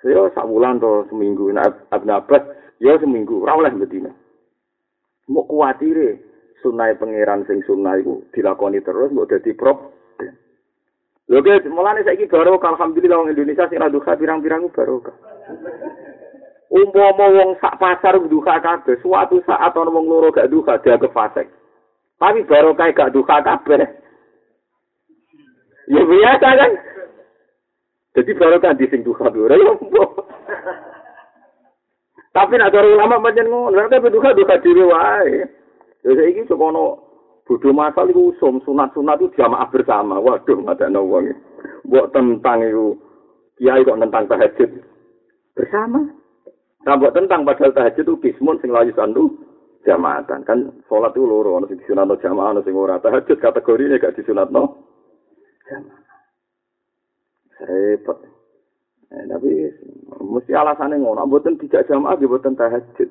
Saya sak bulan atau seminggu. Nah, Abn Abbas, ya seminggu. Rawlah betina. Mau kuatir sunai pangeran sing sunai itu dilakoni terus, mau jadi prop. Oke, mulane saiki barokah alhamdulillah wong Indonesia sing duha pirang-pirang barokah. Umpama wong sak pasar duha kabeh, suatu saat ana wong loro gak duha dianggap fasik. Tapi barokah gak duha kabeh. Ya biasa kan? Jadi barokah di sing duha ora ya Tapi nek ada ulama pancen ngono, nek tapi duha duha dhewe wae. Ya saiki sekono Bodoh masal itu usum, sunat-sunat itu jamaah bersama. Waduh, nggak ada wong. Buat tentang itu, kiai kok tentang tahajud. Bersama. Nah, buat tentang padahal tahajud itu kismun sing layu sandu jamaatan. Kan sholat itu loro, sing disunat no jamaah, ada sing ora. Tahajud kategori ini gak disunat no jamaah. Repot. Eh, tapi mesti alasannya ngono, buatan tidak jamaah, buatan tahajud.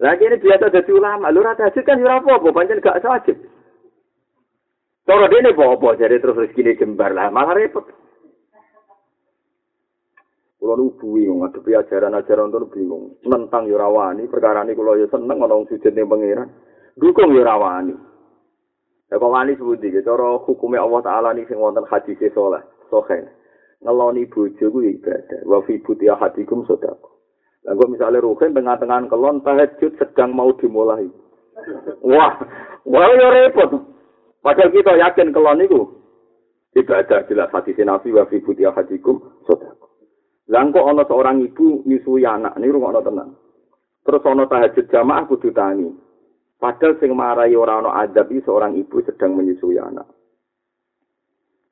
Lagi ini biasa jadi ulama, lu rata tahajud kan yura apa-apa, pancen gak wajib. Cara dene apa jadi terus rezeki jembar lah, malah repot. Kulo nu bingung ngadepi ajaran-ajaran itu bingung. Nentang yo rawani, perkara ini kulo yo seneng ana wong sujud ning pangeran. Dukung yo rawani. Ya kok wani sebuti gitu, cara hukumnya Allah Ta'ala ini sing wonten hadis soleh, sohen. Ngeloni bojo ku ibadah, wa fi buti ahadikum sodako. Lah kok misalnya ruhin tengah-tengah kelon tahajud sedang mau dimulai. Wah, wah yo repot. Padahal kita yakin kelon itu ibadah jelas hati Nabi wa fi buti ahadikum sedako. Lah kok ana seorang ibu nyusui anak, niku ngono tenan. Terus ana tahajud jamaah kudu tangi. Padahal sing marai ora ana adab seorang ibu sedang menyusui anak.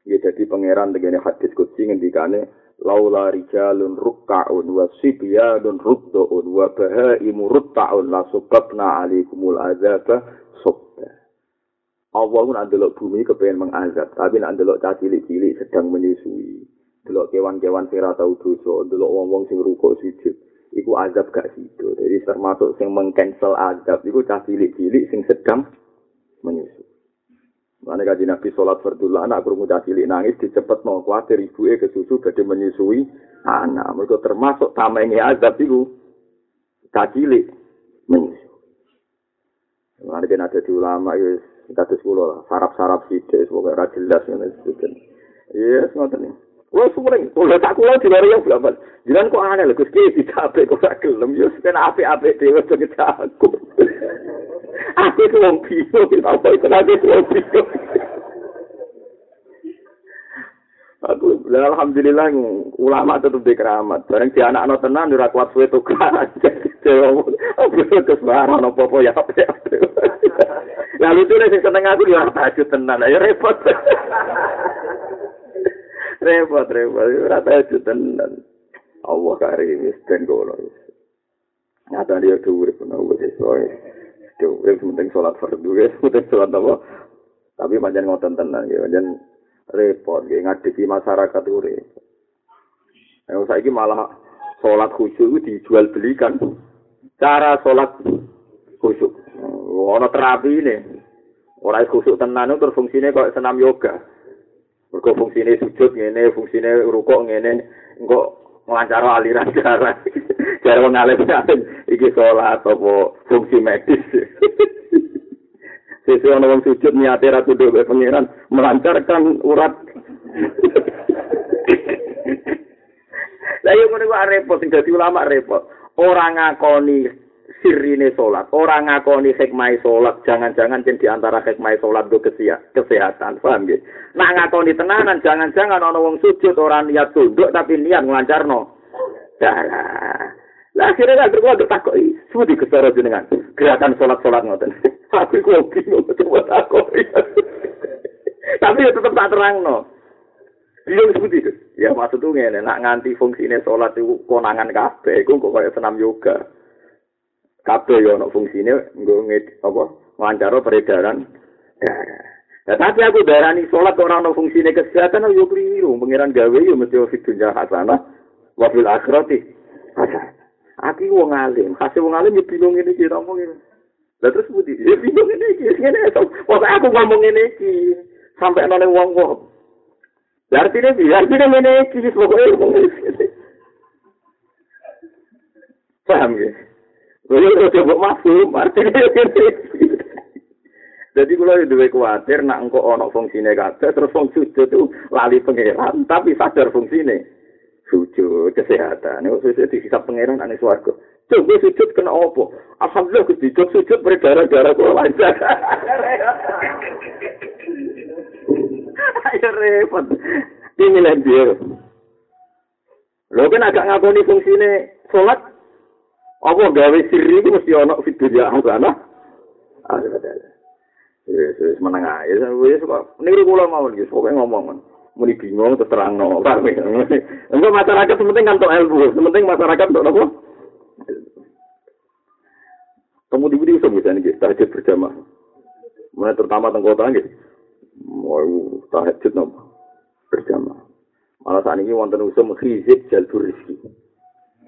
Ya jadi pangeran dengan hadis kutsi ngendikane laula rijalun rukka'un wa sibyanun ruddu'un wa bahaimu rutta'un la subabna alaikumul azaba subba. Allah pun ndelok bumi kepengen mengazab, tapi nak ndelok cilik-cilik sedang menyusui. delok kewan-kewan sing ora tau dosa, delok wong-wong sing rukuk sujud, iku azab gak sido. Jadi termasuk sing mengcancel azab iku cah cilik-cilik sing sedang menyusu. Mana kaji Nabi sholat fardul anak krungu cah cilik nangis dicepet mau kuatir ibuke kesusu badhe menyusui anak. Mergo termasuk tamenge azab cah cilik menyusu. Mana kan ada di ulama ya kados kula lah, sarap-sarap sithik pokoke ora jelas ngene sebutken. Iya, ngoten iki. Kulo sumring, kulo tak kulo di luar yang berapa? Jangan kok aneh lho, Gusti dicape kok gak gelem, yo sen apik-apik dhewe to aku. Aku itu wong bingung, apa itu lagi wong bingung. Aku, alhamdulillah, ulama tetap di keramat. Barang di anak-anak tenan, ora kuat suwe tukar. Aku terus barang, apa-apa ya, apa-apa. Lalu itu, sing seneng aku, ya, tahajud tenan. Ya, repot. repot repot ora tau tenan Allah karim wis nyata dia tuh urip nang wis soe tuh wis penting salat fardu wis penting salat apa? Tapi pancen ngoten tenan ya pancen repot ya ngadepi masyarakat urip. Ayo saiki malah salat khusyuk dijual belikan cara salat khusyuk. Ono terapi ini. Ora khusyuk tenan terus fungsinya kok senam yoga. Mergo fungsine sujud ngene, fungsine rukuk ngene, engko nglancar aliran darah. Jare wong alim iki salat apa fungsi medis. Sesi ana wong sujud niate ra kudu pengiran melancarkan urat. Lah yo ngono kok repot sing dadi ulama repot. Ora ngakoni sirine salat, ora ngakoni hikmah salat, jangan-jangan jen di antara hikmah salat do kesehatan, paham nggih? Nak ngakoni tenanan, jangan-jangan ana wong sujud ora niat tunduk tapi niat nglancarno. Dalah. Lah akhirnya lah kula ditakoki, "Suwi kesara jenengan?" Gerakan salat-salat ngoten. Aku iku bingung coba takoki. Tapi ya tetep tak terangno. Bingung itu. Ya maksud tuh nak nganti fungsine salat iku konangan kabeh, iku kok kaya senam yoga. Kabeh yo ono fungsine nggo apa? Wawancara peredaran darah. Tapi aku darani sholat orang no fungsine kesehatan yo keliru. Pangeran gawe yo mesti fi dunya hasanah wa fil akhirati. Aku wong alim, kasih wong alim yo bingung ini iki ngomong ini. Lah terus budi, ya bingung ini iki, ngene to. Wong aku ngomong ini iki sampai nang wong-wong. Lah artine piye? Artine ngene iki wis pokoke ngomong iki. Paham ya? Yo masuk, artine ngene iki. Jadi kalau itu duwe kuatir, nak engkau ono fungsine kabeh, terus fungsi sujud itu lali pangeran, tapi sadar fungsine sujud kesehatan. Ini sujud di sisa pangeran ane swarga. Coba sujud kena opo? Alhamdulillah gusti sujud sujud berdarah-darah kula lancar. Ayo repot. Ini dia. Lo kan agak ngakoni fungsine sholat, apa gawe sirri itu mesti ono fitur ya ana. Ada Wis wis meneng ae. Wis kok niru kula mawon iki pokoke ngomong. Muni bingung terus terangno. Engko masyarakat penting kan tok ilmu, penting masyarakat tok apa? Kamu di video bisa nih, tahajud berjamaah. Mulai terutama tentang kota nih, mau tahajud nopo berjamaah. Malah saat ini wonten usum hizib jalbur rizki.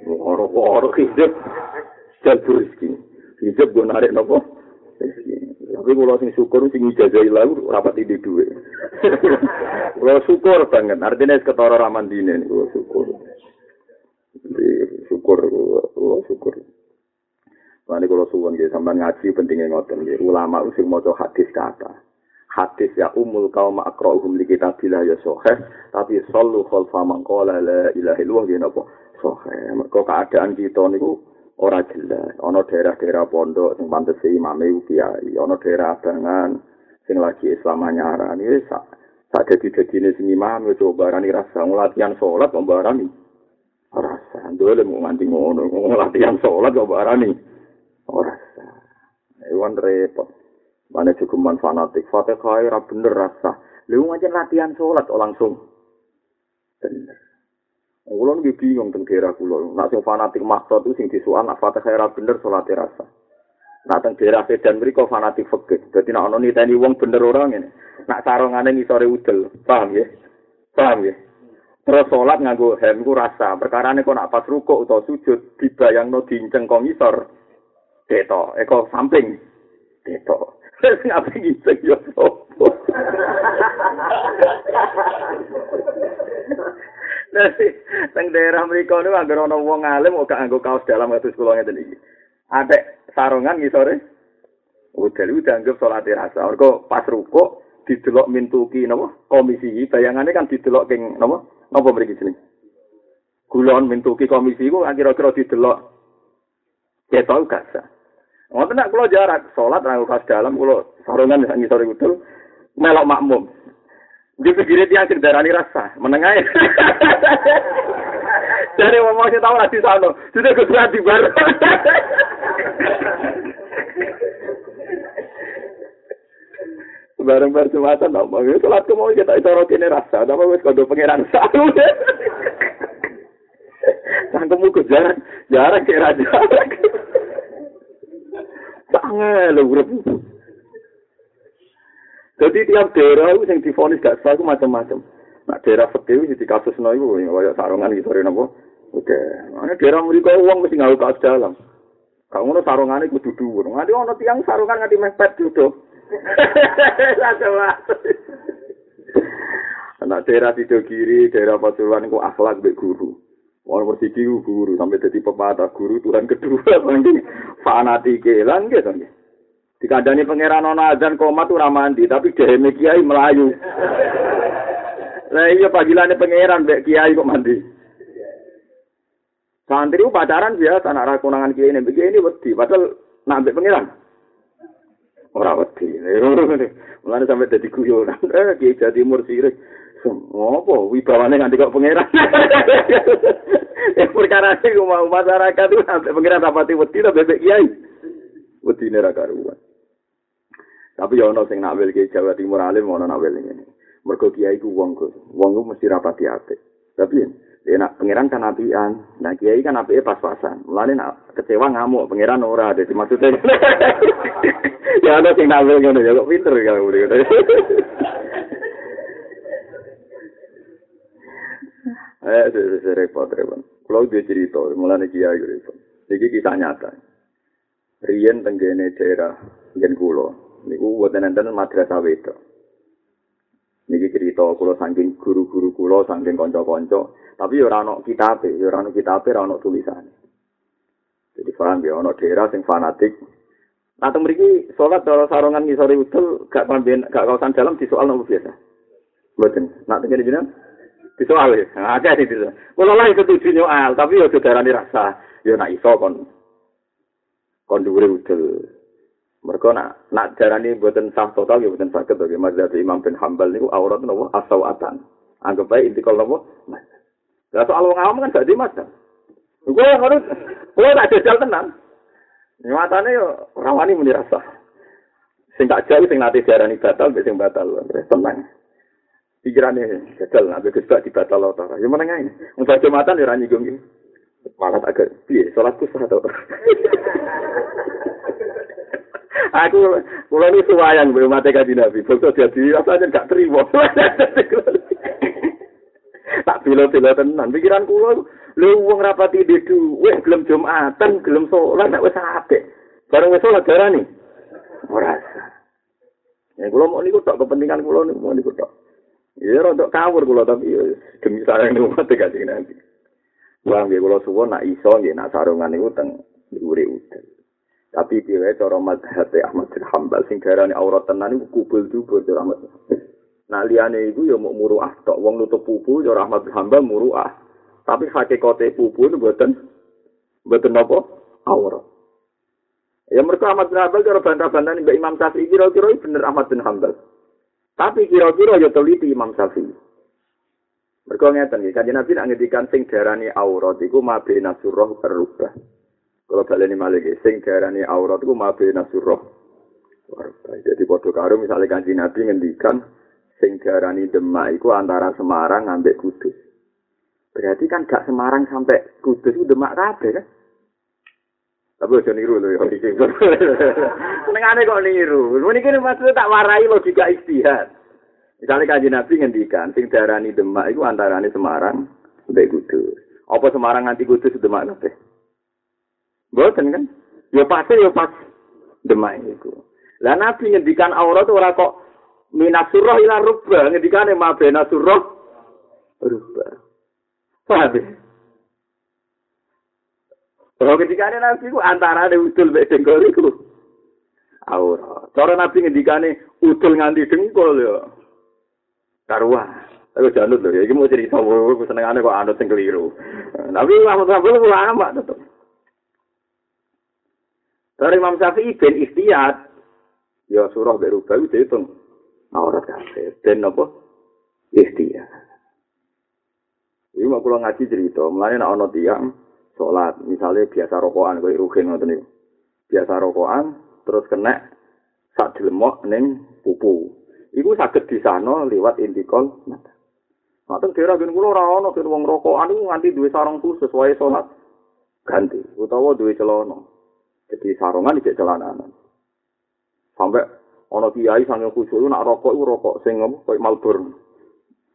Orang-orang hizib jalbur rizki. Hizib gue narik nopo Tapi kalau sing syukur sing ijazah ilang rapat ide duwe. Kalau syukur banget, artinya ketara raman dine nih kalau syukur. Jadi syukur, kalau syukur. Nanti kalau suwon gitu, sampai ngaji pentingnya ngoten gitu. Ulama usir mau hadis kata. Hadis ya umul kaum akrohum li kita bila ya sohe. Tapi solu khalfa mangkola la ilahi luah gitu apa. Sohe. Mereka keadaan kita nih ora jelas. Ana daerah-daerah pondok sing pantes imame kiai, ana daerah abangan sing lagi Islam nyarani wis sak sak dadi-dadine sing imam yo barani rasa latihan salat kok barani. Rasa ndole mau nganti ngono, latihan salat kok barani. Ora rasa. Ewan repot. Mana cukup man fanatik, fatihah ora bener rasa. Lu ngajen latihan salat langsung bener. Kulo nggih bingung teng daerah kulo. Nak sing fanatik maksud itu sing disuan nak fatihah ora bener salat rasa. Nak teng daerah Sedan mriko fanatik fikih. Dadi nak ono niteni wong bener ora ngene. Nak sarungane ngisore udel. Paham ya? Paham ya? Terus salat nganggo hem ku rasa. Perkarane kok nak pas rukuk utawa sujud dibayangno dinceng kok ngisor. Deto, eko samping. Deto. Sing apa ngiseng yo. Teng daerah mriku niku anggere ana wong alim kok nganggo kaos dalam kula ngeten iki. Adek sarungan ngisore udah lu dianggap sholat rasa. Mergo pas ruko didelok mintuki napa komisi bayangane kan didelok king napa napa mriki jeneng. Kulon mintuki komisi ku kira-kira didelok ketok gak sah. Ngoten nek kula jarak salat nganggo kaos dalam kula sarungan ngisore udel melok makmum. Di pinggir tiang sing darani rasa, menengah. Dari ngomong sih tahu lagi sana, sudah kesulitan di bar. Bareng bar jumatan, mau sholat mau kita itu roti rasa, tapi wes kado pangeran satu. Tangkemu ke jarak, jarak kayak raja. Tangan lo berapa? Jadi tiap daerah itu yang difonis gak sah itu macam-macam. Nah daerah fakir itu di kasus no itu, kayak sarungan gitu, ada apa? Oke, mana daerah mereka uang mesti nggak kaos dalam. Kamu no sarungan itu duduk, nanti ono tiang sarungan nggak mepet duduk. Anak daerah tidur kiri, daerah pasuruan itu akhlak be guru. Wong bersiki guru sampai jadi pepatah guru Tuhan kedua, fanatik lan gitu. Dikandani pangeran ana azan komat ora mandi, tapi dhewe kiai melayu. Lah iya panggilannya pangeran mbek kiai kok mandi. Santri pacaran biasa anak ra konangan kiai ini, begini wedi, padahal nak mbek pangeran. Ora wedi. Mulane sampe dadi guyon. Eh kiai jadi timur sirik. Ngopo wibawane nganti kok pangeran. Ya perkara mau masyarakat itu sampai pangeran rapati wedi to bebek kiai. Wedi ra karuan. Tapi ya ono sing nak ke Jawa Timur alim ono nak ngene. Mergo kiai ku wong ku, wong ku mesti rapati apik. Tapi ya nak pangeran kan apian, nah kiai kan apike pas-pasan. Mulane nak kecewa ngamuk, pangeran ora ada maksudnya. ya ono sing nak ngene ya kok pinter ya Eh, saya repot, repot. Kalau dia cerita, mulai kiai repot. Ini kisah nyata. Rian tenggene daerah Gen Kulo. Niku buat nenten madrasah wedo. Niki cerita kulo saking guru-guru kulo, saking konco-konco. Tapi ya rano kitabe, ya rano kitabe, rano tulisan. Jadi paham ya, ono daerah sing fanatik. Nah, teng mriki salat cara sarongan ngisore udel gak pamben gak kawasan dalam di soal nopo biasa. Mboten. Nak teng jenengan di soal ya. Ada di situ. Kalau lah setuju nyoal, tapi ya saudara rasa, ya nak iso kon kon dhuwure udel. Mereka nak nak darani buatan sah total ya buatan sakit bagi mazhab Imam bin Hambal niku aurat nopo asawatan. Anggap baik inti kalau nopo. Lah soal wong awam kan gak di mazhab. Gue harus, gue tak jajal tenang. Nyatane yo rawani muni rasa. Sing tak jauh sing nate darani batal, sing batal. Tenang. pikirane gagal nek wis gak dibatal ta. Ya meneng ae. Wong sak jumatan ya ra. Malah agak piye salatku sah to. Aku kula ni suwayan belum mate kaji Nabi. Bokso jadi rasanya gak terima. tak bilo-bilo tenan pikiran kula lu wong rapati di duwe gelem Jumatan, gelem salat nek wis apik. Bareng wis salat darani. Ora. Ya kula mau niku tok kepentingan kula niku mau niku tok. Ya rodok kawur kula tapi demi sayang umat e kanjeng Nabi. Wong nggih kula suwun nak iso nggih nak sarungan niku teng dhuwure udel. Tapi piye cara madhab Ahmad bin Hambal sing garane aurat tenan niku kubul dubur cara Ahmad. Nah liyane iku ya mau muruah tok wong nutup pupu cara Ahmad bin Hambal muruah. Tapi hakikate pupu mboten mboten napa aurat. Ya mereka Ahmad bin Hambal cara bantah-bantah Mbak Imam Syafi'i kira-kira bener Ahmad bin Hambal. Tapi kira-kira ya teliti Imam Syafi'i. Mereka ya, kanjeng Nabi nak ngedikan sing darani aurat iku mabe nasurah berubah. Kalau kalian ini malah sing darani aurat iku mabe nasurah berubah. Jadi padha karo misalnya kanjeng Nabi ngendikan sing darani Demak iku antara Semarang ambek Kudus. Berarti kan gak Semarang sampai Kudus itu Demak kabeh kan? Tapi aja niru lho ya. Senengane kok niru. Niki maksudnya tak warai logika istihad. Misalnya kanji Nabi ngendikan, sing darani Demak itu antarane Semarang mbek Kudus. Apa Semarang nganti Kudus Demak kabeh? Boten kan? Ya pasti ya pas Demak itu. Lah Nabi ngendikan aurat ora kok minas surah ila rubba, ngendikane mabena surah rubba. Paham ya? Kalau ketika nabi ku antara ada utul be dengkol itu. Aura. Cara nabi ngendikane utul nganti dengkol ya. Karuan. Aku janut lho, iki mau cerita aku senengane kok anut sing keliru. Tapi Imam Syafi'i ku lama. Dari Imam Syafi'i ben ikhtiyat. Ya surah berubah itu dihitung. Aurat kafir. Ben apa? Ikhtiyat. Ini mau pulang ngaji cerita. Mulanya nak ono tiang. sholat misalnya biasa rokokan kayak rugen ngoten niku biasa rokokan terus kena sak dilemok ning pupu iku saged di sana liwat intikol Ngoten daerah gen kula ora ana gen wong rokokan nganti duwe sarung khusus wae salat ganti utawa duwe celana. Jadi sarungan iki celananan. Sampai ana kiai sange khusus nak rokok iku rokok sing ngopo koyo Malboro.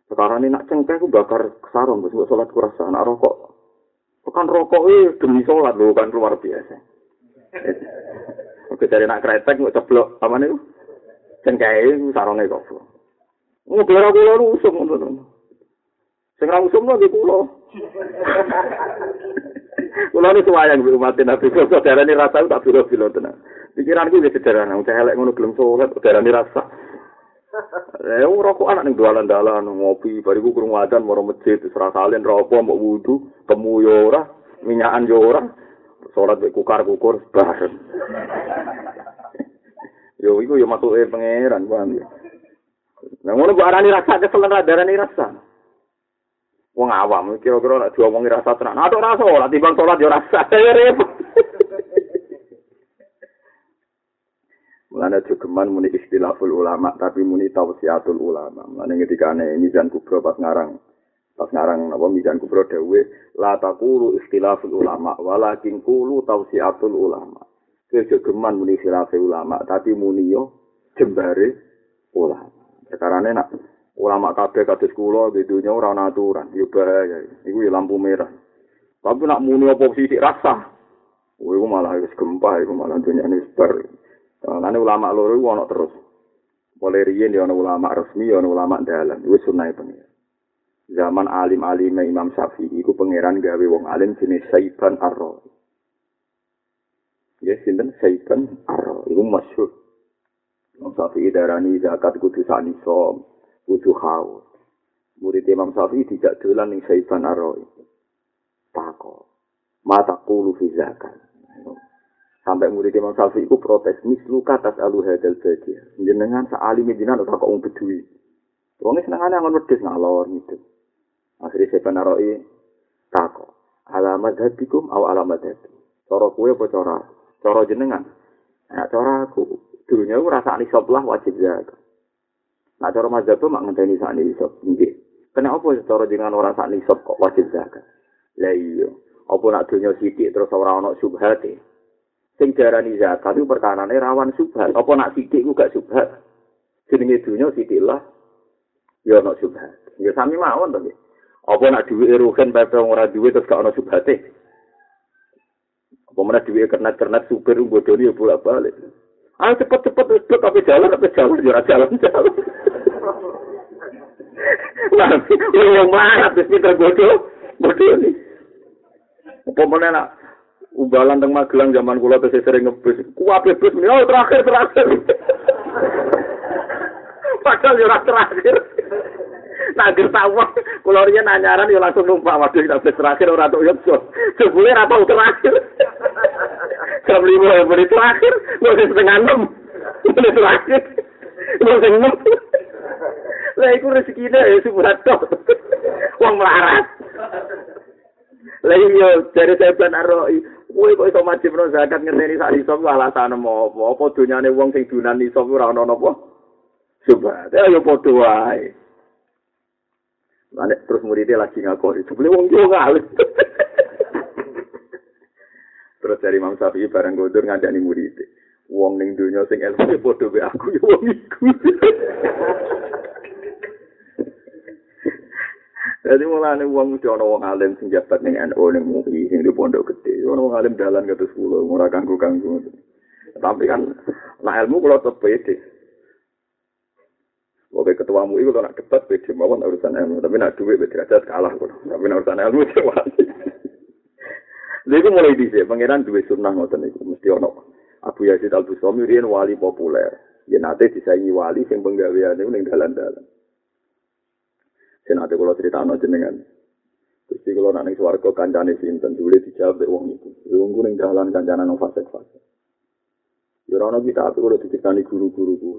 Sekarang ini nak cengkeh ku bakar sarung terus salat kurasa nak rokok Bukan rokok ini demi sholat loh, kan luar biasa. Oke, dari nak kretek, nggak ceblok, apa nih? Cengkai, sarongnya kok. Nggak biar aku lalu usum, Sing ra usum lagi. Kulo ini suwayang bi umat Nabi kok darane rasa tak bilo-bilo tenan. Pikiranku wis sederhana, udah elek ngono gelem salat darane rasa. Eh, rokok anak ning dalan-dalan ngopi, bariku kurung wadan moro masjid, serah salin rokok mau wudu, temu yo ora, minyakan yo ora, salat mek kukar-kukur bareng. yo iku yo masuk e pangeran, ya. Nah, ngono kok arani rasa kesel ra darani rasa. Wong awam kira-kira nek diomongi rasa tenan. Nah, rasa ora timbang salat yo rasa. repot. Mulane jogeman muni istilahul ulama tapi muni tausiatul ulama. Mulane ane mizan kubro pas ngarang pas ngarang apa mizan kubro dewe la taqulu istilahul ulama walakin qulu tausiatul ulama. Ke jogeman muni istilahul ulama tapi muni yo jembare ulama. Sekarane nak ulama kabeh kados kula di dunya ora ana aturan, yo bahaya. Iku ya lampu merah. Tapi nak muni apa sithik rasa. Iku malah wis gempa, iku malah dunyane sebar. Lan ulama loro iku ana terus. Mulai riyen ya ana ulama resmi, ya ana ulama dalan. Wis sunah pengen. Zaman alim-alim Imam Syafi'i iku pangeran gawe wong alim jenis Saiban Ar-Rawi. Ya sinten Saiban Ar-Rawi iku masyhur. Imam Syafi'i darani zakat kudu sani som, kudu haus. Murid Imam Syafi'i tidak dolan ning Saiban Arroy. Tako. Mata kulu fi zakat. Sampai murid Imam Syafi'i itu protes, mislu katas alu hadal badi. Jenengan seali medina atau kok bedui. Wongnya senengannya ngon wedus ngalor gitu. Akhirnya Saiban Arroy tako. Alamat hatikum aw alamat hati. Coro kue apa cora? Coro jenengan. Nah, cora aku. Dulunya aku rasa nisab lah wajib zakat. Nah cara mazhab mak ngenteni sak nisab. Nggih. Kenapa cara dengan ora sak nisab kok wajib zakat? Lah iya. Apa nak dunya sithik terus ora ana subhat e. Sing diarani zakat itu perkarane rawan subhat. Apa nak sithik ku gak subhat? Jenenge dunya sithik lah. Ya ana subhat. Ya sami mawon to. Apa nak duwe ruhen pepe ora duwe terus gak ana subhat e. Apa mana duwe kernet-kernet super bodoni ya bolak-balik. Ayo cepet-cepet cepet tapi jalan tapi jalan jalan jalan jalan. Lah, yang melarat wis pinter bodoh, bodoh. Apa mana nak ubalan teng Magelang zaman kula tesih sering ngebus. Kuwabe bus ini oh terakhir terakhir. Padahal yo terakhir. Nah, gertawah, kalau dia nanyaran, ya langsung numpak. Waduh, kita terakhir, orang tuh yuk, sebulnya apa terakhir. Jam lima ya beri terakhir. Mau setengah enam. Beri terakhir. Mau enam. Lah itu rezeki deh ya sebulan tok uang melarat. Lah iya dari saya benar roi Woi kok iso wajib no zakat ngerteni sak iso ku alasan apa? Apa dunyane wong sing dunan iso ora ono napa coba ya padha wae. Mane terus muridnya lagi ngakori, sebelum wong yo ngalih. Terus dari Imam Syafi'i bareng gondor ngandani murid. Wong ning dunya sing ilmu e padha be aku ya wong iku. Jadi mulane wong mesti ana wong alim sing jabat ning NU ning MUI sing di pondok gede. Ana wong alim dalan kados kula ora kanggo-kanggo. Tapi kan nak ilmu kula tetep pede. Oke ketua MUI kalau nak debat pede mawon urusan ilmu, tapi nak duit derajat kalah kula. Tapi urusan ilmu cewek. Lha mulai dhisik pangeran duwe sunah ngoten niku mesti ana. Abu Yazid Al Bustami riyen wali populer. Ya nate disaingi wali sing penggaweane ning dalan-dalan. Senate kula critakno jenengan. Gusti kula nak ning swarga kancane sinten dule dijawab mek wong iku. Wong ning dalan kancane nang fase-fase. Ya ora kita aku kula diceritani guru-guru ku.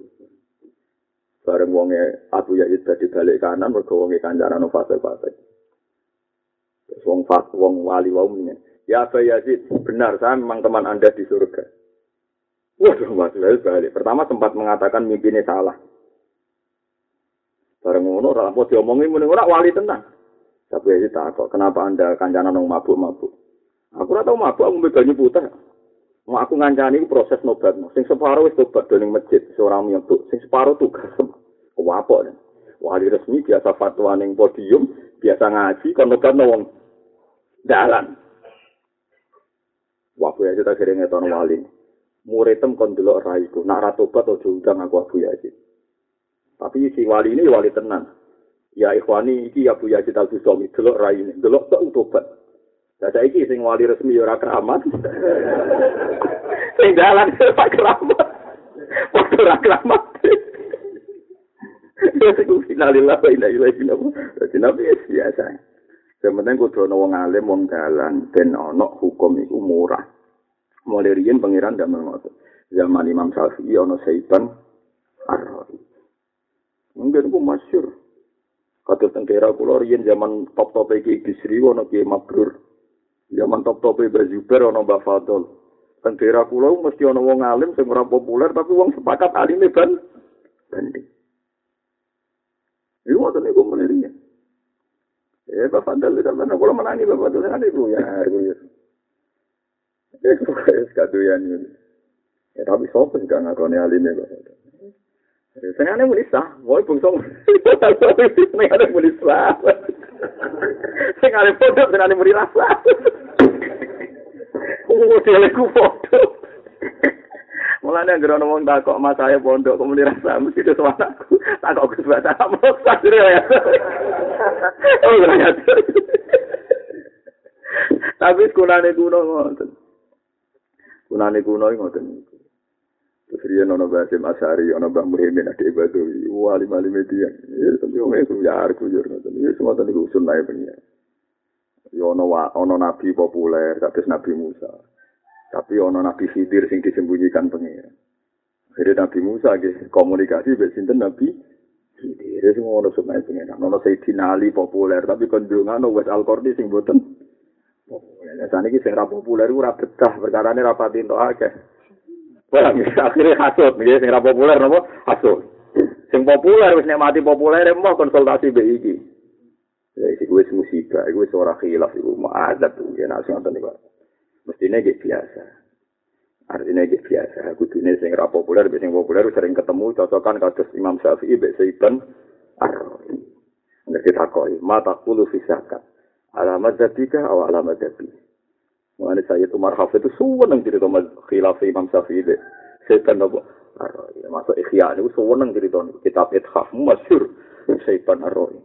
Bareng wonge Abu Yazid dadi balik kanan mergo wonge kancane nang fase-fase. Wong fas wong wali wau Ya Aba Yazid, benar saya memang teman Anda di surga. Waduh, Mas balik. Pertama sempat mengatakan mimpinya salah. Bareng ngono, orang mau diomongin, mending orang wali tenang. Tapi Yazid tak kok, kenapa Anda kancana nong mabuk-mabuk? Aku ora tau mabuk, aku mbek putih. Mau aku ngancani proses nobat. Sing separuh wis tobat doning masjid, seorang nyebut. Sing separuh tugas. Kuwapok. Wali resmi biasa fatwa ning podium, biasa ngaji, kon nobat wong dalan. Wabu Yazid akhirnya ngeton wali. Muridem kon delok raiku. Nak ratobat aja undang aku Abu Yazid. Tapi si wali ini wali tenan. Ya ikhwani iki Abu Yazid Al Bustami delok rai ini. Delok tak utobat. Lah saiki sing wali resmi ya ora keramat. sing dalan Pak keramat. Waktu ora keramat. Ya sing finalillah wa ila ila ila. Dadi nabi biasa. Yang penting kudu ana wong alim wong dalan ben ana hukum iku murah. Mulai riyen pangeran ndak ngoten. Zaman Imam Syafi'i ana Saiban ar Mungkin ku masyur. Kata tentera kula riyen zaman top-top iki Bisri ana Ki Mabrur. Zaman top-top Bazuber ana Mbah Fadol. Tentera kula mesti ana wong alim sing ora populer tapi wong sepakat alime ban banding. Iku ngoten niku menirinya. Eh, Bapak Fadol itu mana? Kalau menangi Bapak Fadol kan itu ya. ya. Eh, kok kadoyan ini. Ya tapi sopo sih kan ngakoni alime kok. Senengane muni sah, woi bungsong. Senengane muni sah. Senengane foto, senengane muni rasa. Oh, dia ku foto. Mulane anggere ana wong takok Mas saya pondok kok muni rasa mesti itu anakku. Takok Gus Baca moksa ya. Oh, ya. Tapi sekolahnya kuno ngoten. Kunane kuno ngoten niku. Terus riyen ana Mbah Hasim Asari, ana Mbah Muhyiddin Ade Badawi, wali wali media. Ya itu ya arku yo ngoten. Ya ngoten niku usul nae. Yo ana ana nabi populer, kados Nabi Musa. Tapi ana Nabi Khidir sing disembunyikan pengen. Akhirnya Nabi Musa ge komunikasi mbek sinten Nabi Khidir sing ngono sunai pengen. Ana Sayyidina Ali populer, tapi kondungan wis Al-Qurdi sing boten populer. Sane iki sing ra populer ora betah perkara ne rapati entuk akeh. Wah, akhirnya hasut, nih, sing populer nopo hasut. Sing populer wis nek mati populer mau konsultasi mbek iki. Ya iki wis musibah, iku wis ora khilaf iku ma'adzab tuh ya nasi ngoten niku. Mestine iki biasa. Artinya iki biasa, kudune sing ra populer mbek sing populer sering ketemu cocokan kados Imam Syafi'i mbek Sayyidun Ar-Rawi. Nek kita koi, mata kulu fisakat. Alamat dabika atau alamat dabi. Mengenai saya itu marhaf itu suweneng cerita khilaf Imam Syafi'i. Setan nopo. Masuk ikhya itu suweneng cerita kitab ithaf masyur. Setan arroi.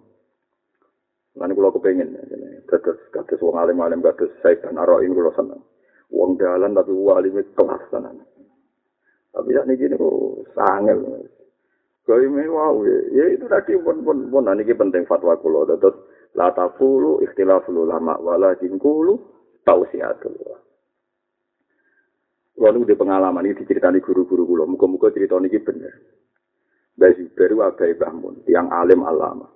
Lan kula kepengin kados kados wong alim-alim kados Setan arroi kula seneng. Wong dalan tapi wali kelas tenan. Tapi sak niki niku sangel. Kaya wow, ya itu tadi pun pun pun niki penting fatwa kula terus la taqulu ikhtilaful ulama walakin qulu tausiatullah. Lalu di pengalaman ini diceritani guru-guru kula, muga-muga cerita ini bener. Mbah Zubair wabai Bahmun, tiang alim alama.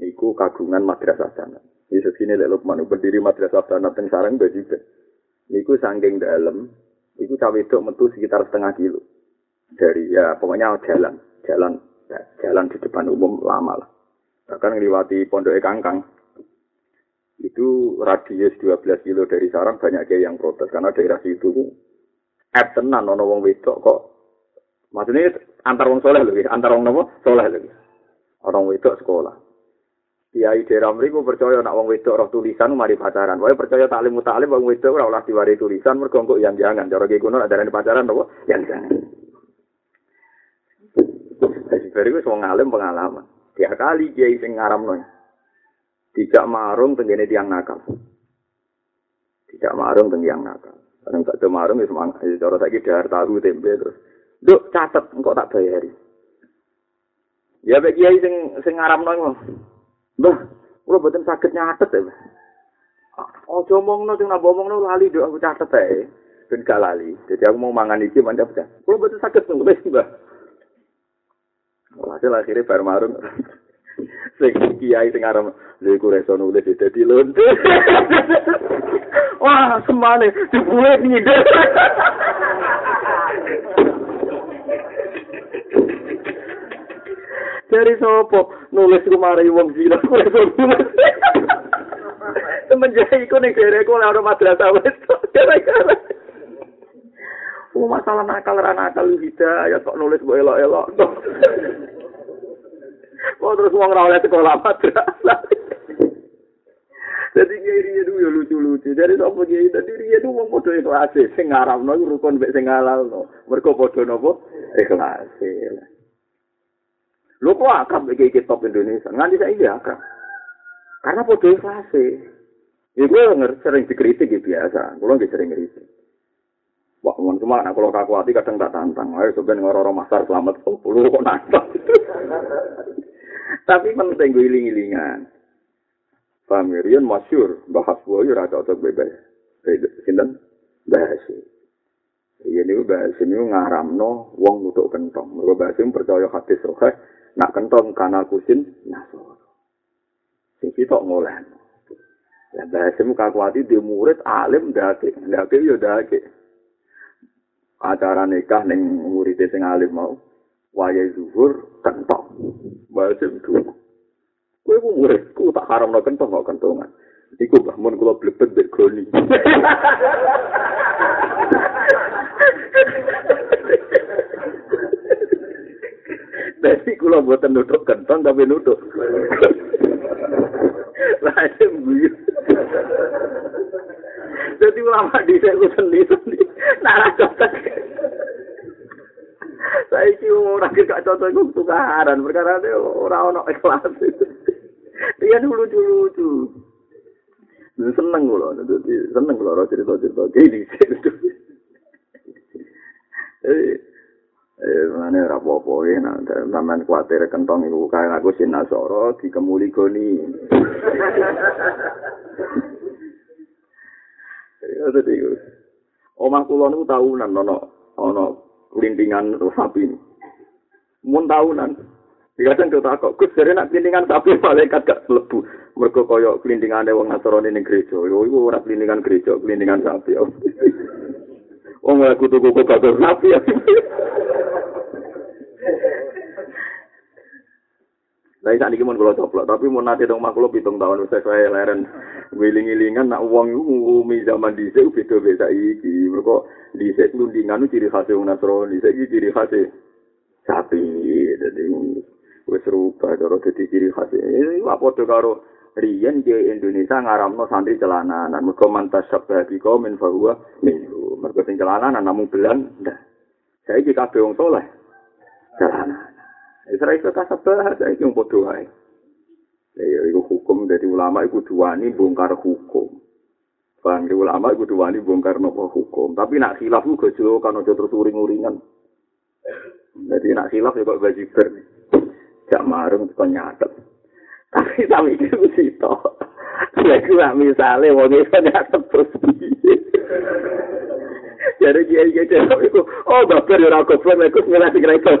Niku kagungan madrasah sanad. Ini sesini lek Lukman berdiri madrasah sanad teng sarang Zubair. Niku sangking dalam, niku cawe itu metu sekitar setengah kilo. Dari ya pokoknya jalan, jalan ya, jalan di depan umum lama lah. Bahkan ngeliwati pondok kangkang, itu radius 12 kilo dari sarang banyak kayak yang protes karena daerah situ eh tenan ono wong wedok kok maksudnya antar wong soleh lagi antar wong nopo soleh lagi orang wedok sekolah Kiai daerah mriku percaya nak wong wedok roh tulisan mari pacaran. Wae percaya taklim mutalim wong wedok ora oleh diwari tulisan mergo engko yang jangan. Cara ki kuno ada pacaran nopo yang jangan. Jadi wis wong alim pengalaman. Tiap kali kiai sing ngaramno. Tidak marung tenggene tiang nakal. Tidak marung teng tiang nakal. Kadang tak marung wis mang cara saiki dahar tahu tempe terus. Duk catet engko tak bayari. Ya bek kiai sing sing ngaramno. Mbah, kula boten saged nyatet ya. Aja omongno sing nak omongno lali nduk aku catet ae. Ben gak lali. Jadi aku mau mangan iki mantap pecah. Kula boten saged nulis, Mbah. Hasil akhirnya bar marung. sing kiai sing aran lha iku reso nulis dadi lonte. Wah, semane dibuat ngide. Dari sopo nulis kemari wong gila reso nulis. Semenjak iku ning dereku ora ono madrasah wis. Gara-gara Oh, masalah nakal ra nakal hidayah kok nulis mbok elok-elok. Oh terus wong ora oleh sekolah madrasah. Jadi kiai itu ya lucu-lucu. Jadi sapa kiai tadi dia itu wong padha ikhlas sing ngaramno iku rukun mek sing halalno. Mergo padha napa ikhlas. Lho kok akab iki iki top Indonesia. Nganti saiki akab. Karena padha ikhlas. Iku sering dikritik ya biasa. Kulo nggih sering kritik. Wah, mohon cuma anak kalau kaku hati kadang tak tantang. Ayo sebenarnya orang-orang masar selamat. Oh, puluh kok nantang. Tapi penting gue iling-ilingan. Paham ya? Masyur. Bahas gue ya rata otak bebas. Sinten? Bahas. Rian itu bahas ini ngaram no wong nutuk kentong. Bahas ini percaya hati sohe. Nak kentong kana kusin nasoro sing sitok ngoleh ya bahasim kakuati di murid alim dake dake yo dake. Acara nikah ning murid sing alim mau wayai zuhur kentong bahasim tuh Kowe ku murid, ku tak haramno kentong kok kentongan. Iku bahmun kula blebet mbek goni. Dadi kula mboten nutuk kentong tapi nutuk. Lain guyu. Jadi ulama di saya sendiri, nara cocok. Saya kira orang cocok itu tukaran, perkara itu orang-orang ikhlas. Dia dulu lucu-lucu. seneng kula dadi seneng kula ora cerita-cerita gini eh eh mana ora apa-apa ya nak sampean kuwatir kentong iku kae aku sin nasoro dikemuli goni ya dadi omah kula niku tahunan ana ana lintingan sapi mun tahunan Kadang kita kok, Gus, dari nak kelindingan sapi malaikat gak lebu. Mereka kaya kelindingan wong Nasrani ning gereja. Yo iku ora kelindingan gereja, kelindingan sapi. Wong aku tuku kok gak sapi. Lah sak niki mun kula coplok, tapi mun nate dong mak kula pitung tahun wis saya leren wiling-wilingan nak wong iku ngumi zaman dhisik beda beda iki. Mergo dhisik kelindingan ciri khas wong Nasrani, iki ciri khas sapi. Jadi wis rupa karo dadi ciri khas. Iki apa padha karo riyen di Indonesia ngaramno santri celananan. Mergo mantas sabda biko min fahuwa minhu. Mergo sing celananan namung belan. Saiki kabeh wong saleh. Celananan. Israel itu kasabah, saiki wong padha wae. Ya iku hukum dari ulama iku duwani bongkar hukum. Bang ulama iku duwani bongkar nopo hukum. Tapi nak khilaf ku gojo kan aja terus uring-uringan. Jadi nak khilaf ya kok bajiber. gak marung kok nyatet. Tapi tapi itu sih toh. Ya gua misalnya wong itu nyatet terus Jadi dia dia dia itu oh bapak dia aku pun aku sembilan tiga itu.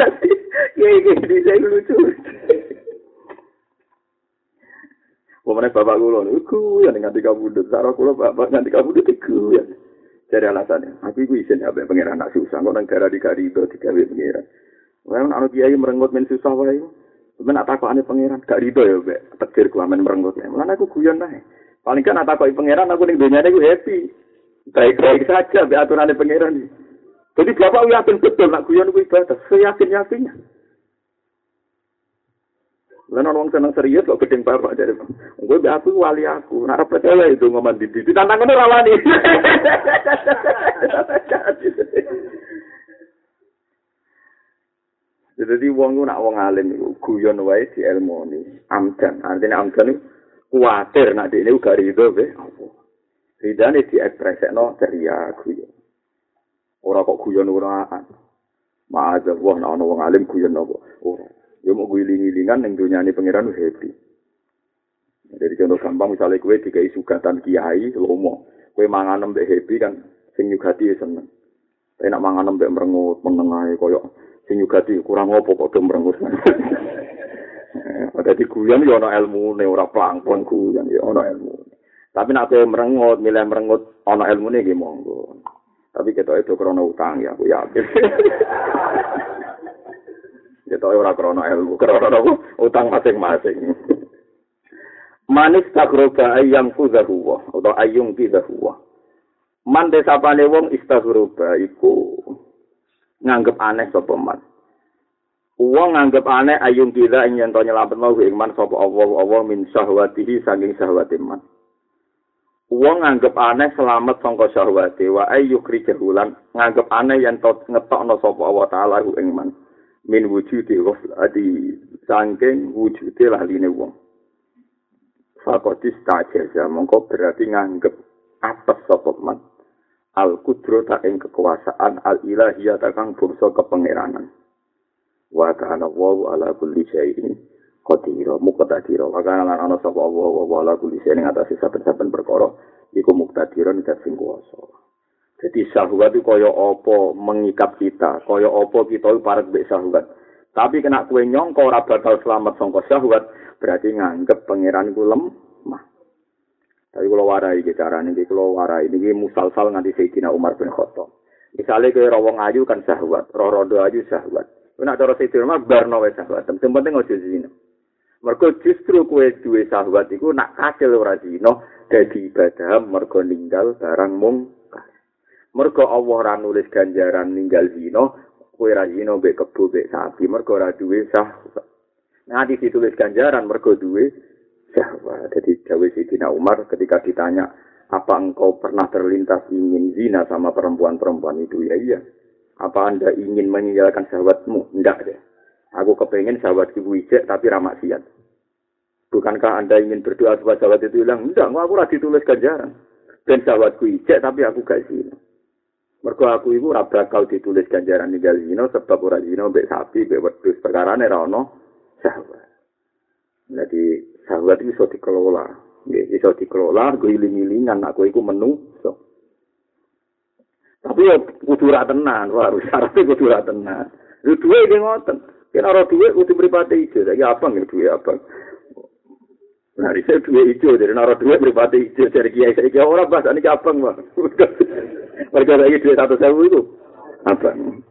Tapi ya ini dia lucu. Pemene bapak kula niku ya nganti kabudut, karo kula bapak nganti kabudut iku ya. Dari alasannya, aku iku isin ya pengiran nak susah, kok negara di kari itu digawe pengiran. Wah, anak kiai merenggut men susah wae. Sampeyan tak takokane pangeran, gak rido ya, Mbak. Tegir ku amen merenggut. Lan aku guyon nae. Paling kan tak takoki pangeran aku ning dunyane ku happy. Baik-baik saja be aturane pangeran. Jadi bapak yakin betul nak guyon ku ibadah, seyakin-yakinnya. Lan wong seneng serius kok gedeng bapak dari Gue be aku wali aku, nak percaya itu ngomong di di tantangan ora wani. Jadi wong nak wong alim iku guyon wae di ilmu ni. Amdan, artinya amdan itu kuatir nak dia ini gak rido be. Ridane diekspresekno dari ya guyon. Ora kok guyon uraan. Ma'adzah wah nak wong alim guyon apa? Ora. Yo mau giling-gilingan yang dunia ini pengiran happy. Jadi contoh gampang misalnya kue dikai sugatan kiai lomo, kue mangan mbek happy kan sing nyugati seneng. Tapi nak mangan mbek merengut menengai koyo sing nyugati kurang ngopo kok do merengut. Ada di guyon yo ana ilmu ora plangpon guyon yo ana ilmu. Tapi nak kue merengut milih merengut ana ilmu nggih monggo. Tapi kita itu karena utang ya, aku yakin. Kita ora krono ilmu, krono utang masing-masing. Manis tagroba ayang kuzahuwa, atau ayung kizahuwa. Man desapane wong istaghroba iku nganggep aneh sapa man. Wong nganggep aneh ayung kita ing yen to nyelamet mau ing man sapa Allah Allah min syahwatihi saking syahwate man. Wong nganggep aneh selamat sangka syahwate wa ayyukri jahulan nganggep aneh yen to ngetokno sapa Allah taala ing man. Min wujudi ghaflati sangking wujude laline wong fakotis tajaza mongko berarti nganggep atas sapa man al kudro ta ing kekuasaan al ilahiyah ta kang bangsa kepangeranan wa kana wa ala kulli syai'in qadir muqtadir wa kana lan ana sapa wa wa ala kulli syai'in ing atase saben-saben perkara iku muqtadir ing sing kuwasa Jadi syahwat itu kaya apa mengikat kita, kaya apa kita parek mbek syahwat. Tapi kena kue nyongko ora bakal selamat sangka syahwat, berarti nganggep pangeran ku lemah. Tapi kalau warai iki carane iki kalau warai iki musalsal nganti Sayyidina Umar bin Khattab. Misalnya kue rawong ayu kan syahwat, rorodo ayu syahwat. Nek cara Sayyidina Umar barno wis syahwat. Sing penting aja zina. Mergo justru kue duwe syahwat iku nak kasil ora zina dadi ibadah mergo ninggal barang mung Mergo Allah ora nulis ganjaran ninggal zina, kowe ra zina mbek kebo mbek sapi, mergo ora duwe sah. Nanti ditulis ganjaran mergo duwe syahwat. Jadi Jawa Sidina Umar ketika ditanya, apa engkau pernah terlintas ingin zina sama perempuan-perempuan itu? Ya iya. Apa anda ingin meninggalkan syahwatmu? Enggak deh. Aku kepengen syahwat ibu ijek tapi ramak siat. Bukankah anda ingin berdoa supaya syahwat itu hilang? Enggak, aku ora ditulis ganjaran. Dan syahwatku ijek tapi aku gak zina. Mergo aku iku ora bakal ditulis ganjaran ninggal zina sebab ora zina mbek sapi, mbek wedhus perkarane ora ono syahwat. Jadi syahwat itu bisa dikelola. Nggih, bisa dikelola guling-gilingan aku iku menu. So. Tapi ya kudu ra tenan, wah syaratnya kudu ra tenan. Lu duwe iki ngoten. Yen ora duwe kudu pripate ijo, ya apa nggih duwe apa. Nah, saya dua hijau, dari naruh dua beripati hijau dari kiai saya jauh orang bahasa ini abang bang. Mereka lagi dua satu sewu itu abang.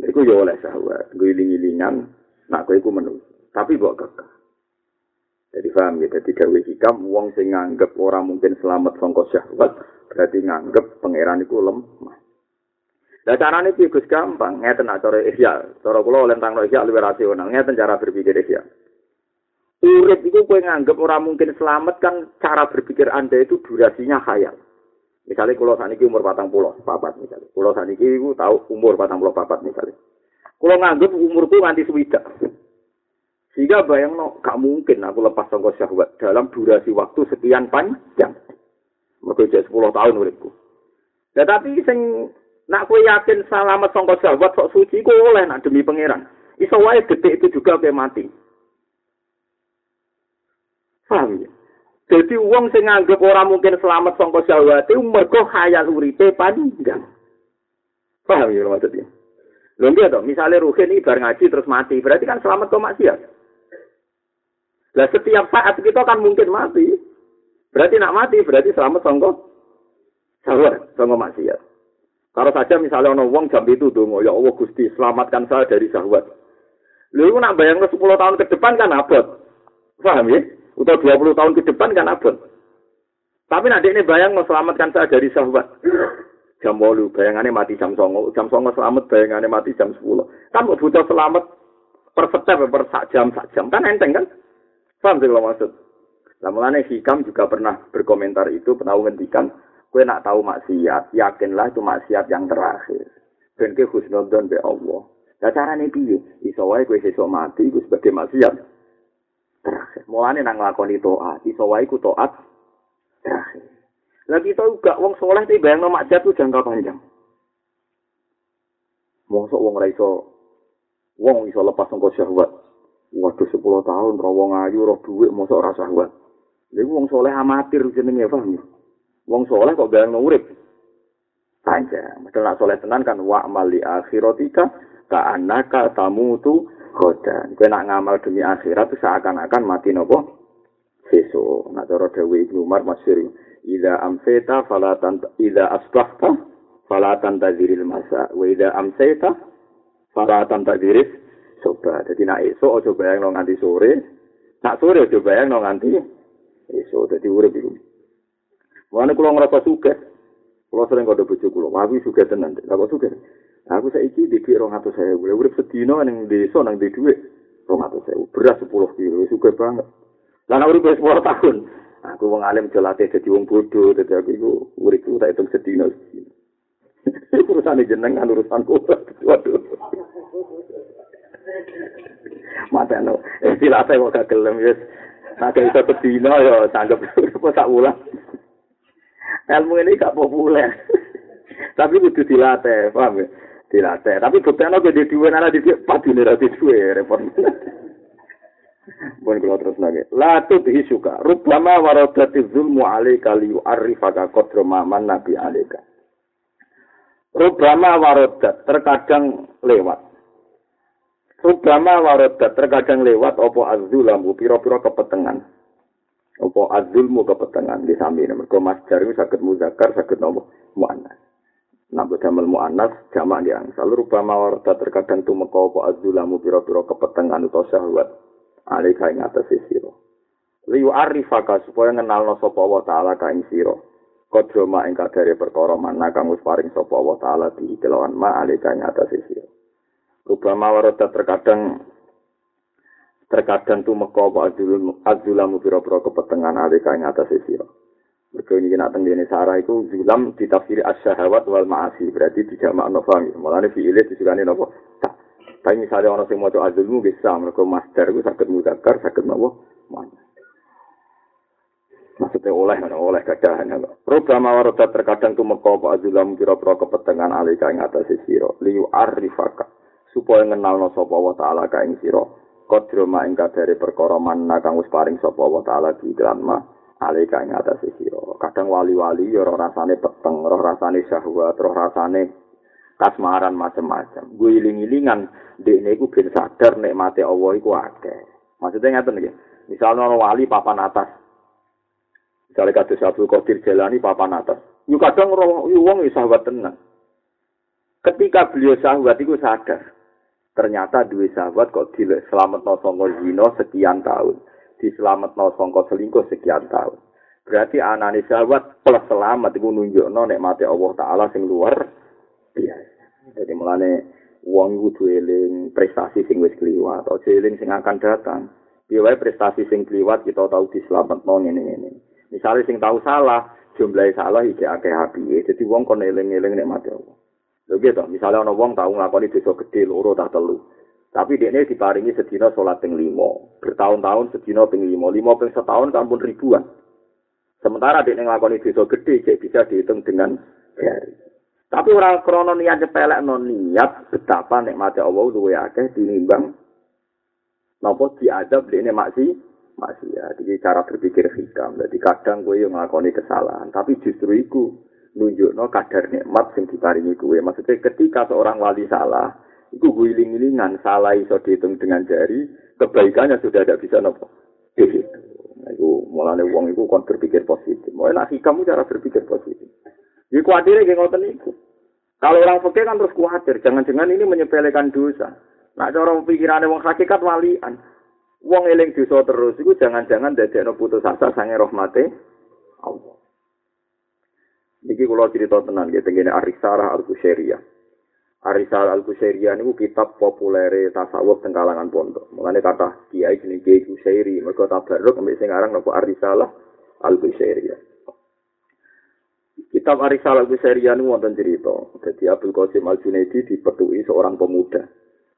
Iku ya oleh sahabat, gue iling-ilingan, nak gue iku menurut. Tapi bawa kekeh. Jadi paham ya, jadi gawe hikam, uang sing nganggep orang mungkin selamat songkos syahwat, berarti nganggep pangeran iku lemah. Lah carane piye Gus gampang, ngeten nak cara ihya. Cara kula oleh tentang ihya luwih rasional, ngeten cara berpikir ihya. Urip itu kue nganggep orang mungkin selamat kan cara berpikir anda itu durasinya khayal. Misalnya kalau saat ini umur patang pulau papat misalnya. Kalau saat ini itu tahu umur patang pulau papat misalnya. Kalau nganggep umurku nganti swidak. Sehingga bayang no, gak mungkin aku lepas sangka syahwat dalam durasi waktu sekian panjang. Mereka jadi 10 tahun uripku. Tetapi sing nak kue yakin selamat sangka syahwat sok suci ku oleh nak demi pangeran. Iso wae detik itu juga kayak mati. Paham ya? Jadi uang sing nganggep orang mungkin selamat sangka syahwate mergo khayal uripe panjang. Paham ya maksudnya? Lho nggih to, misale Ruhin ini bar ngaji terus mati, berarti kan selamat kok maksiat. Lah setiap saat kita kan mungkin mati. Berarti nak mati berarti selamat sangka syahwat, sangka maksiat. Kalau saja misalnya ono wong jam itu dongo, ya Allah Gusti, selamatkan saya dari syahwat. Lalu nak bayang 10 tahun ke depan kan abot. Paham ya? Atau 20 tahun ke depan kan abot. Tapi nanti ini bayang mau selamatkan saya dari syahwat. Jam bolu, bayangannya mati jam songo. Jam songo selamat, bayangannya mati jam 10. Kan butuh selamat per step, per sak jam, sak jam. Kan enteng kan? Paham sih kalau maksud? Nah, mulanya Hikam juga pernah berkomentar itu, pernah menghentikan. Kue nak tahu maksiat, yakinlah itu maksiat yang terakhir. Dan ke husnudon be Allah. Nah caranya piye? Iso kue sesuk mati, gue sebagai maksiat. Terakhir. Mulane nang nglakoni taat, iso wae ku taat terakhir. Lah kita juga wong soleh iki bayangno maksiat ku jangka panjang. Mosok wong ora iso wong iso lepas sangka syahwat. Waduh 10 tahun ora wong ayu ora dhuwit mosok ora syahwat. Lha wong soleh amatir jenenge paham ya. Wong soleh kok bayangno urip. Panjang. Padahal nak soleh tenan kan wa mali akhiratika ka anaka tamutu khodan. Kowe nak ngamal demi akhirat itu seakan-akan mati nopo sesuk. Nak cara Dewi Ibnu Umar masyhur, "Idza amsayta fala tan idza asbahta fala tantaziril masa wa idza amsayta fala tantaziris soba." Dadi nak esuk aja bayang nganti sore. Nak sore aja bayang nganti esuk. Dadi urip iku. Wane kula ngrasa sugih. Kula sering kode bojo kula, wae sugih tenan. Lah kok sugih? Aku saiki di dhuwit 200.000. Lah urip sedina ning desa nang di dhuwit 200.000. Beras 10 kilo, suka banget. Lah nek urip 10 tahun, aku wong alim jelate dadi wong bodoh, dadi aku iku urip tak hitung sedina. urusan jenengan urusanku. Waduh. Mata no, istilah saya kok gak wis. Nah, iso sedina ya tanggap apa sak wulan. Ilmu ini gak populer. Tapi kudu dilatih, paham ya? Dilatih. Tapi buktinya gue di dua nana di dua padu nih di dua repot. Bukan kalau terus lagi. Latu bihi suka. Rubama warodati zulmu alaika liu arifaka kodro maman nabi alaika. Rubama warodat terkadang lewat. Rubama warodat terkadang lewat opo azulamu piro-piro kepetengan. Opo azulmu kepetengan di samping mereka masjar itu sakit muzakar sakit nopo muannas. Nabi damel muannas jamak di angsal. Rubama warodat terkadang tumeka opo azulamu piro-piro kepetengan atau syahwat. Alika ing atas siro. Liu arifaka supaya ngenalno sapa wa taala ka ing sira. kodro ma ing kadare perkara mana kang wis paring sapa wa taala di kelawan ma alika ing atase sira Rubama warata terkadang terkadang tu meko apa azul azulamu pira-pira kepetengan alika ing atase sira Mergo ini nak tenggene sarah iku zulam ditafsiri asyahawat wal ma'asi berarti dijamak no fahmi malane fi'ile disukani nopo? Tak tapi misalnya orang sing maca azulmu bisa mergo master iku saged mudzakkar saged nopo? Mana maksudnya oleh mana oleh kadahan Rubama waroda terkadang tu meko apa azulam kira-kira kepetengan alika ing atas siro liu arifaka supaya ngenal no sopa wa ta'ala ka ing siro kodro ma ing kadari perkara manna kang wis paring sopa wa ta'ala di ma alika ing atas siro kadang wali-wali ya roh rasane peteng roh rasane syahwat roh rasane kasmaran macam-macam gue iling-ilingan ini gue bin sadar nikmati Allah iku akeh. Maksudnya ngerti nih misalnya orang wali papan atas. Misalnya kata Abdul Qadir jalani papan atas. Yuk kadang wong sahabat tenang. Ketika beliau sahabat itu sadar, ternyata dua sahabat kok di selamat songko zino sekian tahun, di selamat no songko selingkuh sekian tahun. Berarti anak sahabat plus selamat itu nunjuk no nikmati Allah Taala sing luar biasa. Jadi mulane wong itu dueling prestasi sing wis kliwat, atau dueling sing akan datang. Biaya prestasi sing kliwat kita tahu di selamat no ini ini. Misalnya sing tahu salah, jumlahnya salah iki akeh api. Jadi wong kon eling-eling nek mati Allah. Lho gitu, misalnya ana wong tahu nglakoni dosa gede loro tak telu. Tapi dia ini diparingi sedina sholat ping limo. Bertahun-tahun sedina ping limo. Limo ping setahun kan pun ribuan. Sementara dia ngelakoni dosa gede, cek bisa dihitung dengan hari. Tapi orang krono niat cepelek non niat betapa nikmati Allah luwe akeh dinimbang nopo diadab ini maksi maksiat. Jadi cara berpikir hikam. Jadi kadang gue yang ngakoni kesalahan, tapi justru itu no kadar nikmat sing diparingi gue. Maksudnya ketika seorang wali salah, itu gue iling-ilingan salah iso dihitung dengan jari, kebaikannya sudah tidak bisa nopo. Itu. Nah, itu mulanya uang itu kon berpikir positif. Mau enak hikam cara berpikir positif. Jadi khawatirnya kayak ngoten itu. Kalau orang fakir kan terus khawatir, jangan-jangan ini menyepelekan dosa. Nah, cara pikirannya wong hakikat walian. wong eling dosa terus iku jangan-jangan dadekno putus asa sange rahmate Allah. Niki kula cerita tenan nggih tengene Arisarah Al-Kusyairiyah. Arisal Al-Kusyairiyah niku kitab populer tasawuf teng kalangan pondok. Mulane kata kiai jenenge Kiai Kusyairi, mergo tabarruk ambek sing aran napa Arisalah Al-Kusyairiyah. Kitab Arisal Al-Kusyairiyah niku wonten cerita. Dadi Abdul Qasim Al-Junaidi dipetui seorang pemuda,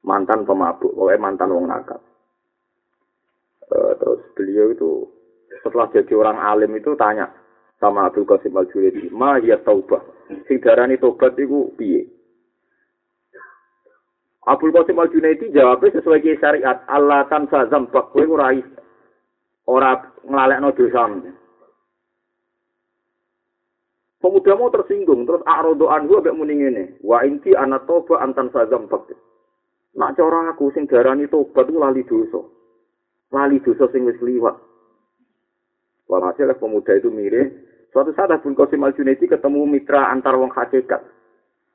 mantan pemabuk, pokoknya mantan wong nakal. Eh, terus beliau itu setelah jadi orang alim itu tanya sama Abdul Qasim Al Junaidi, "Ma ya taubah?" Sing darani tobat iku piye? Abdul Qasim Al Junaidi jawabnya sesuai ke syariat, "Allah tan sazam bak kowe ora nglalekno dosa." Pemuda mau tersinggung, terus arodo anhu abek muni ngene, "Wa inti ana toba antan sazam bak." Nak cara aku sing darani tobat itu lali dosa. lali dosa sing wis liwat. Walhasil pemuda itu mirip. Suatu saat Abdul Qasim Al Junaidi ketemu mitra antar wong hakikat.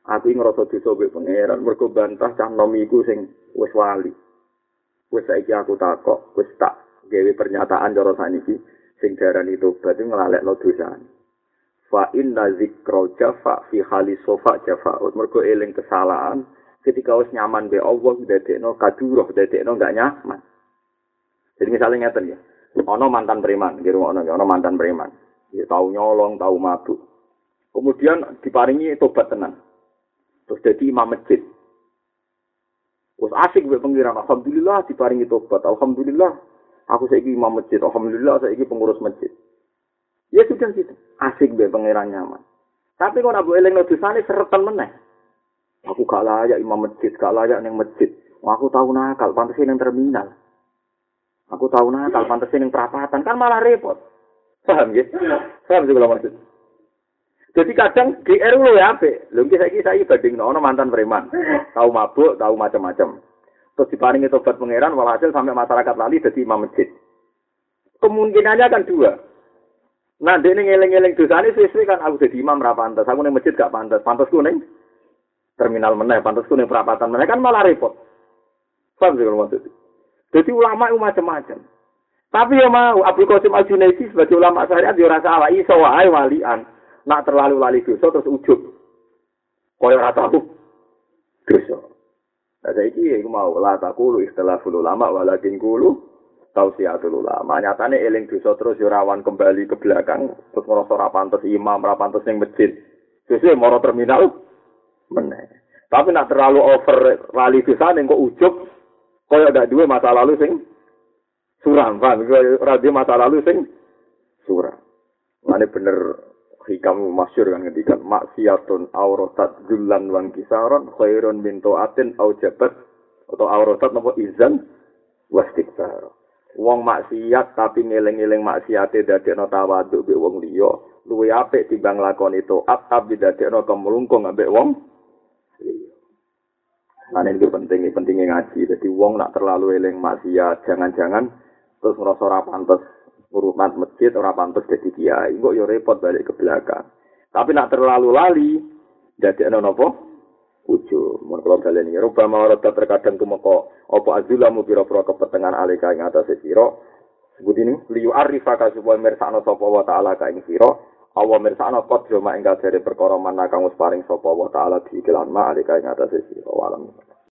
Aku ngerasa dosa mbek pangeran, mergo bantah cah nomiku sing wis wali. Wis saiki aku takok, wis tak gawe pernyataan cara saniki sing darani tobat nglalekno dosane. Fa inna zikra jafa fi hali sofa jafa. Mergo eling kesalahan ketika wis nyaman be Allah dadekno kadurah dadekno enggak nyaman. Jadi misalnya ngeten ya, ono mantan preman, rumah ono, mantan preman, ya tahu nyolong, tahu mabuk. Kemudian diparingi tobat tenan, terus jadi imam masjid. Terus asik gue pengiran, alhamdulillah diparingi tobat, alhamdulillah aku saya imam masjid, alhamdulillah saya pengurus masjid. Ya sudah gitu, asik gue pengiran nyaman. Tapi kalau Abu Eleng dosane seretan meneh. Aku gak layak imam masjid, gak layak neng masjid. Aku tahu nakal, pantas neng terminal. Aku tahu nakal pantas yang perapatan kan malah repot. Paham ya? Paham juga maksud. Jadi kadang GR lu ya apik. Lho iki saiki saya banding ono mantan preman. Tahu mabuk, tahu macam-macam. Terus diparingi tobat pangeran walhasil sampai masyarakat lali jadi imam masjid. Kemungkinannya kan dua. Nah, dia ini ngeleng-ngeleng ini sesuai kan aku jadi imam ra pantas. Aku ning masjid gak pantas. Pantasku ning terminal meneh, pantasku ning perapatan meneh kan malah repot. Paham sih kalau maksud Jadi ulama itu macam-macam. Tapi ya mau Abdul Qasim Al sebagai ulama syariat dia rasa awak iso wae walian. Nak terlalu lali dosa terus ujub. Kaya ora tahu dosa. Nah, saiki iku mau la takulu istilahul ulama walakin kulu tausiatul ulama. Nyatane eling dosa terus yo rawan kembali ke belakang terus ngerasa ora pantes imam, ora pantes ning masjid. Sesuai moro terminal meneh. Tapi nak terlalu over lali dosa ning kok ujub kaya gak duwe masa lalu sing suram? Ora duwe masa lalu sing suram. Mane bener hikam masyur kan ketika maksiatun auratat julan wan kisaron khairun min taatin au jabat atau auratat nopo izan wastikbar. Wong maksiat tapi ngeling-eling maksiate dadekno tawadhu be wong liya luwe apik timbang lakoni taat tapi dadekno kemlungkung ambek wong Nah, ini penting, pentingnya ngaji. Jadi, wong nak terlalu eling maksiat, jangan-jangan terus ngerasa rapantes urutan masjid ora pantes dadi kiai. Kok yo repot balik ke belakang. Tapi nak terlalu lali jadi ana napa ujo. Mun kula daleni rupa mawarata terkadang tumeka apa azulamu pira-pira kepetengan alika ing atase sira? Sebut ini liyu arifaka supaya mirsakno sapa wa taala ka ing sira. Awa mirsakno qad yo ing kadare perkara manah kang wis paring sapa wa taala di ma alika ing atase sira. Walam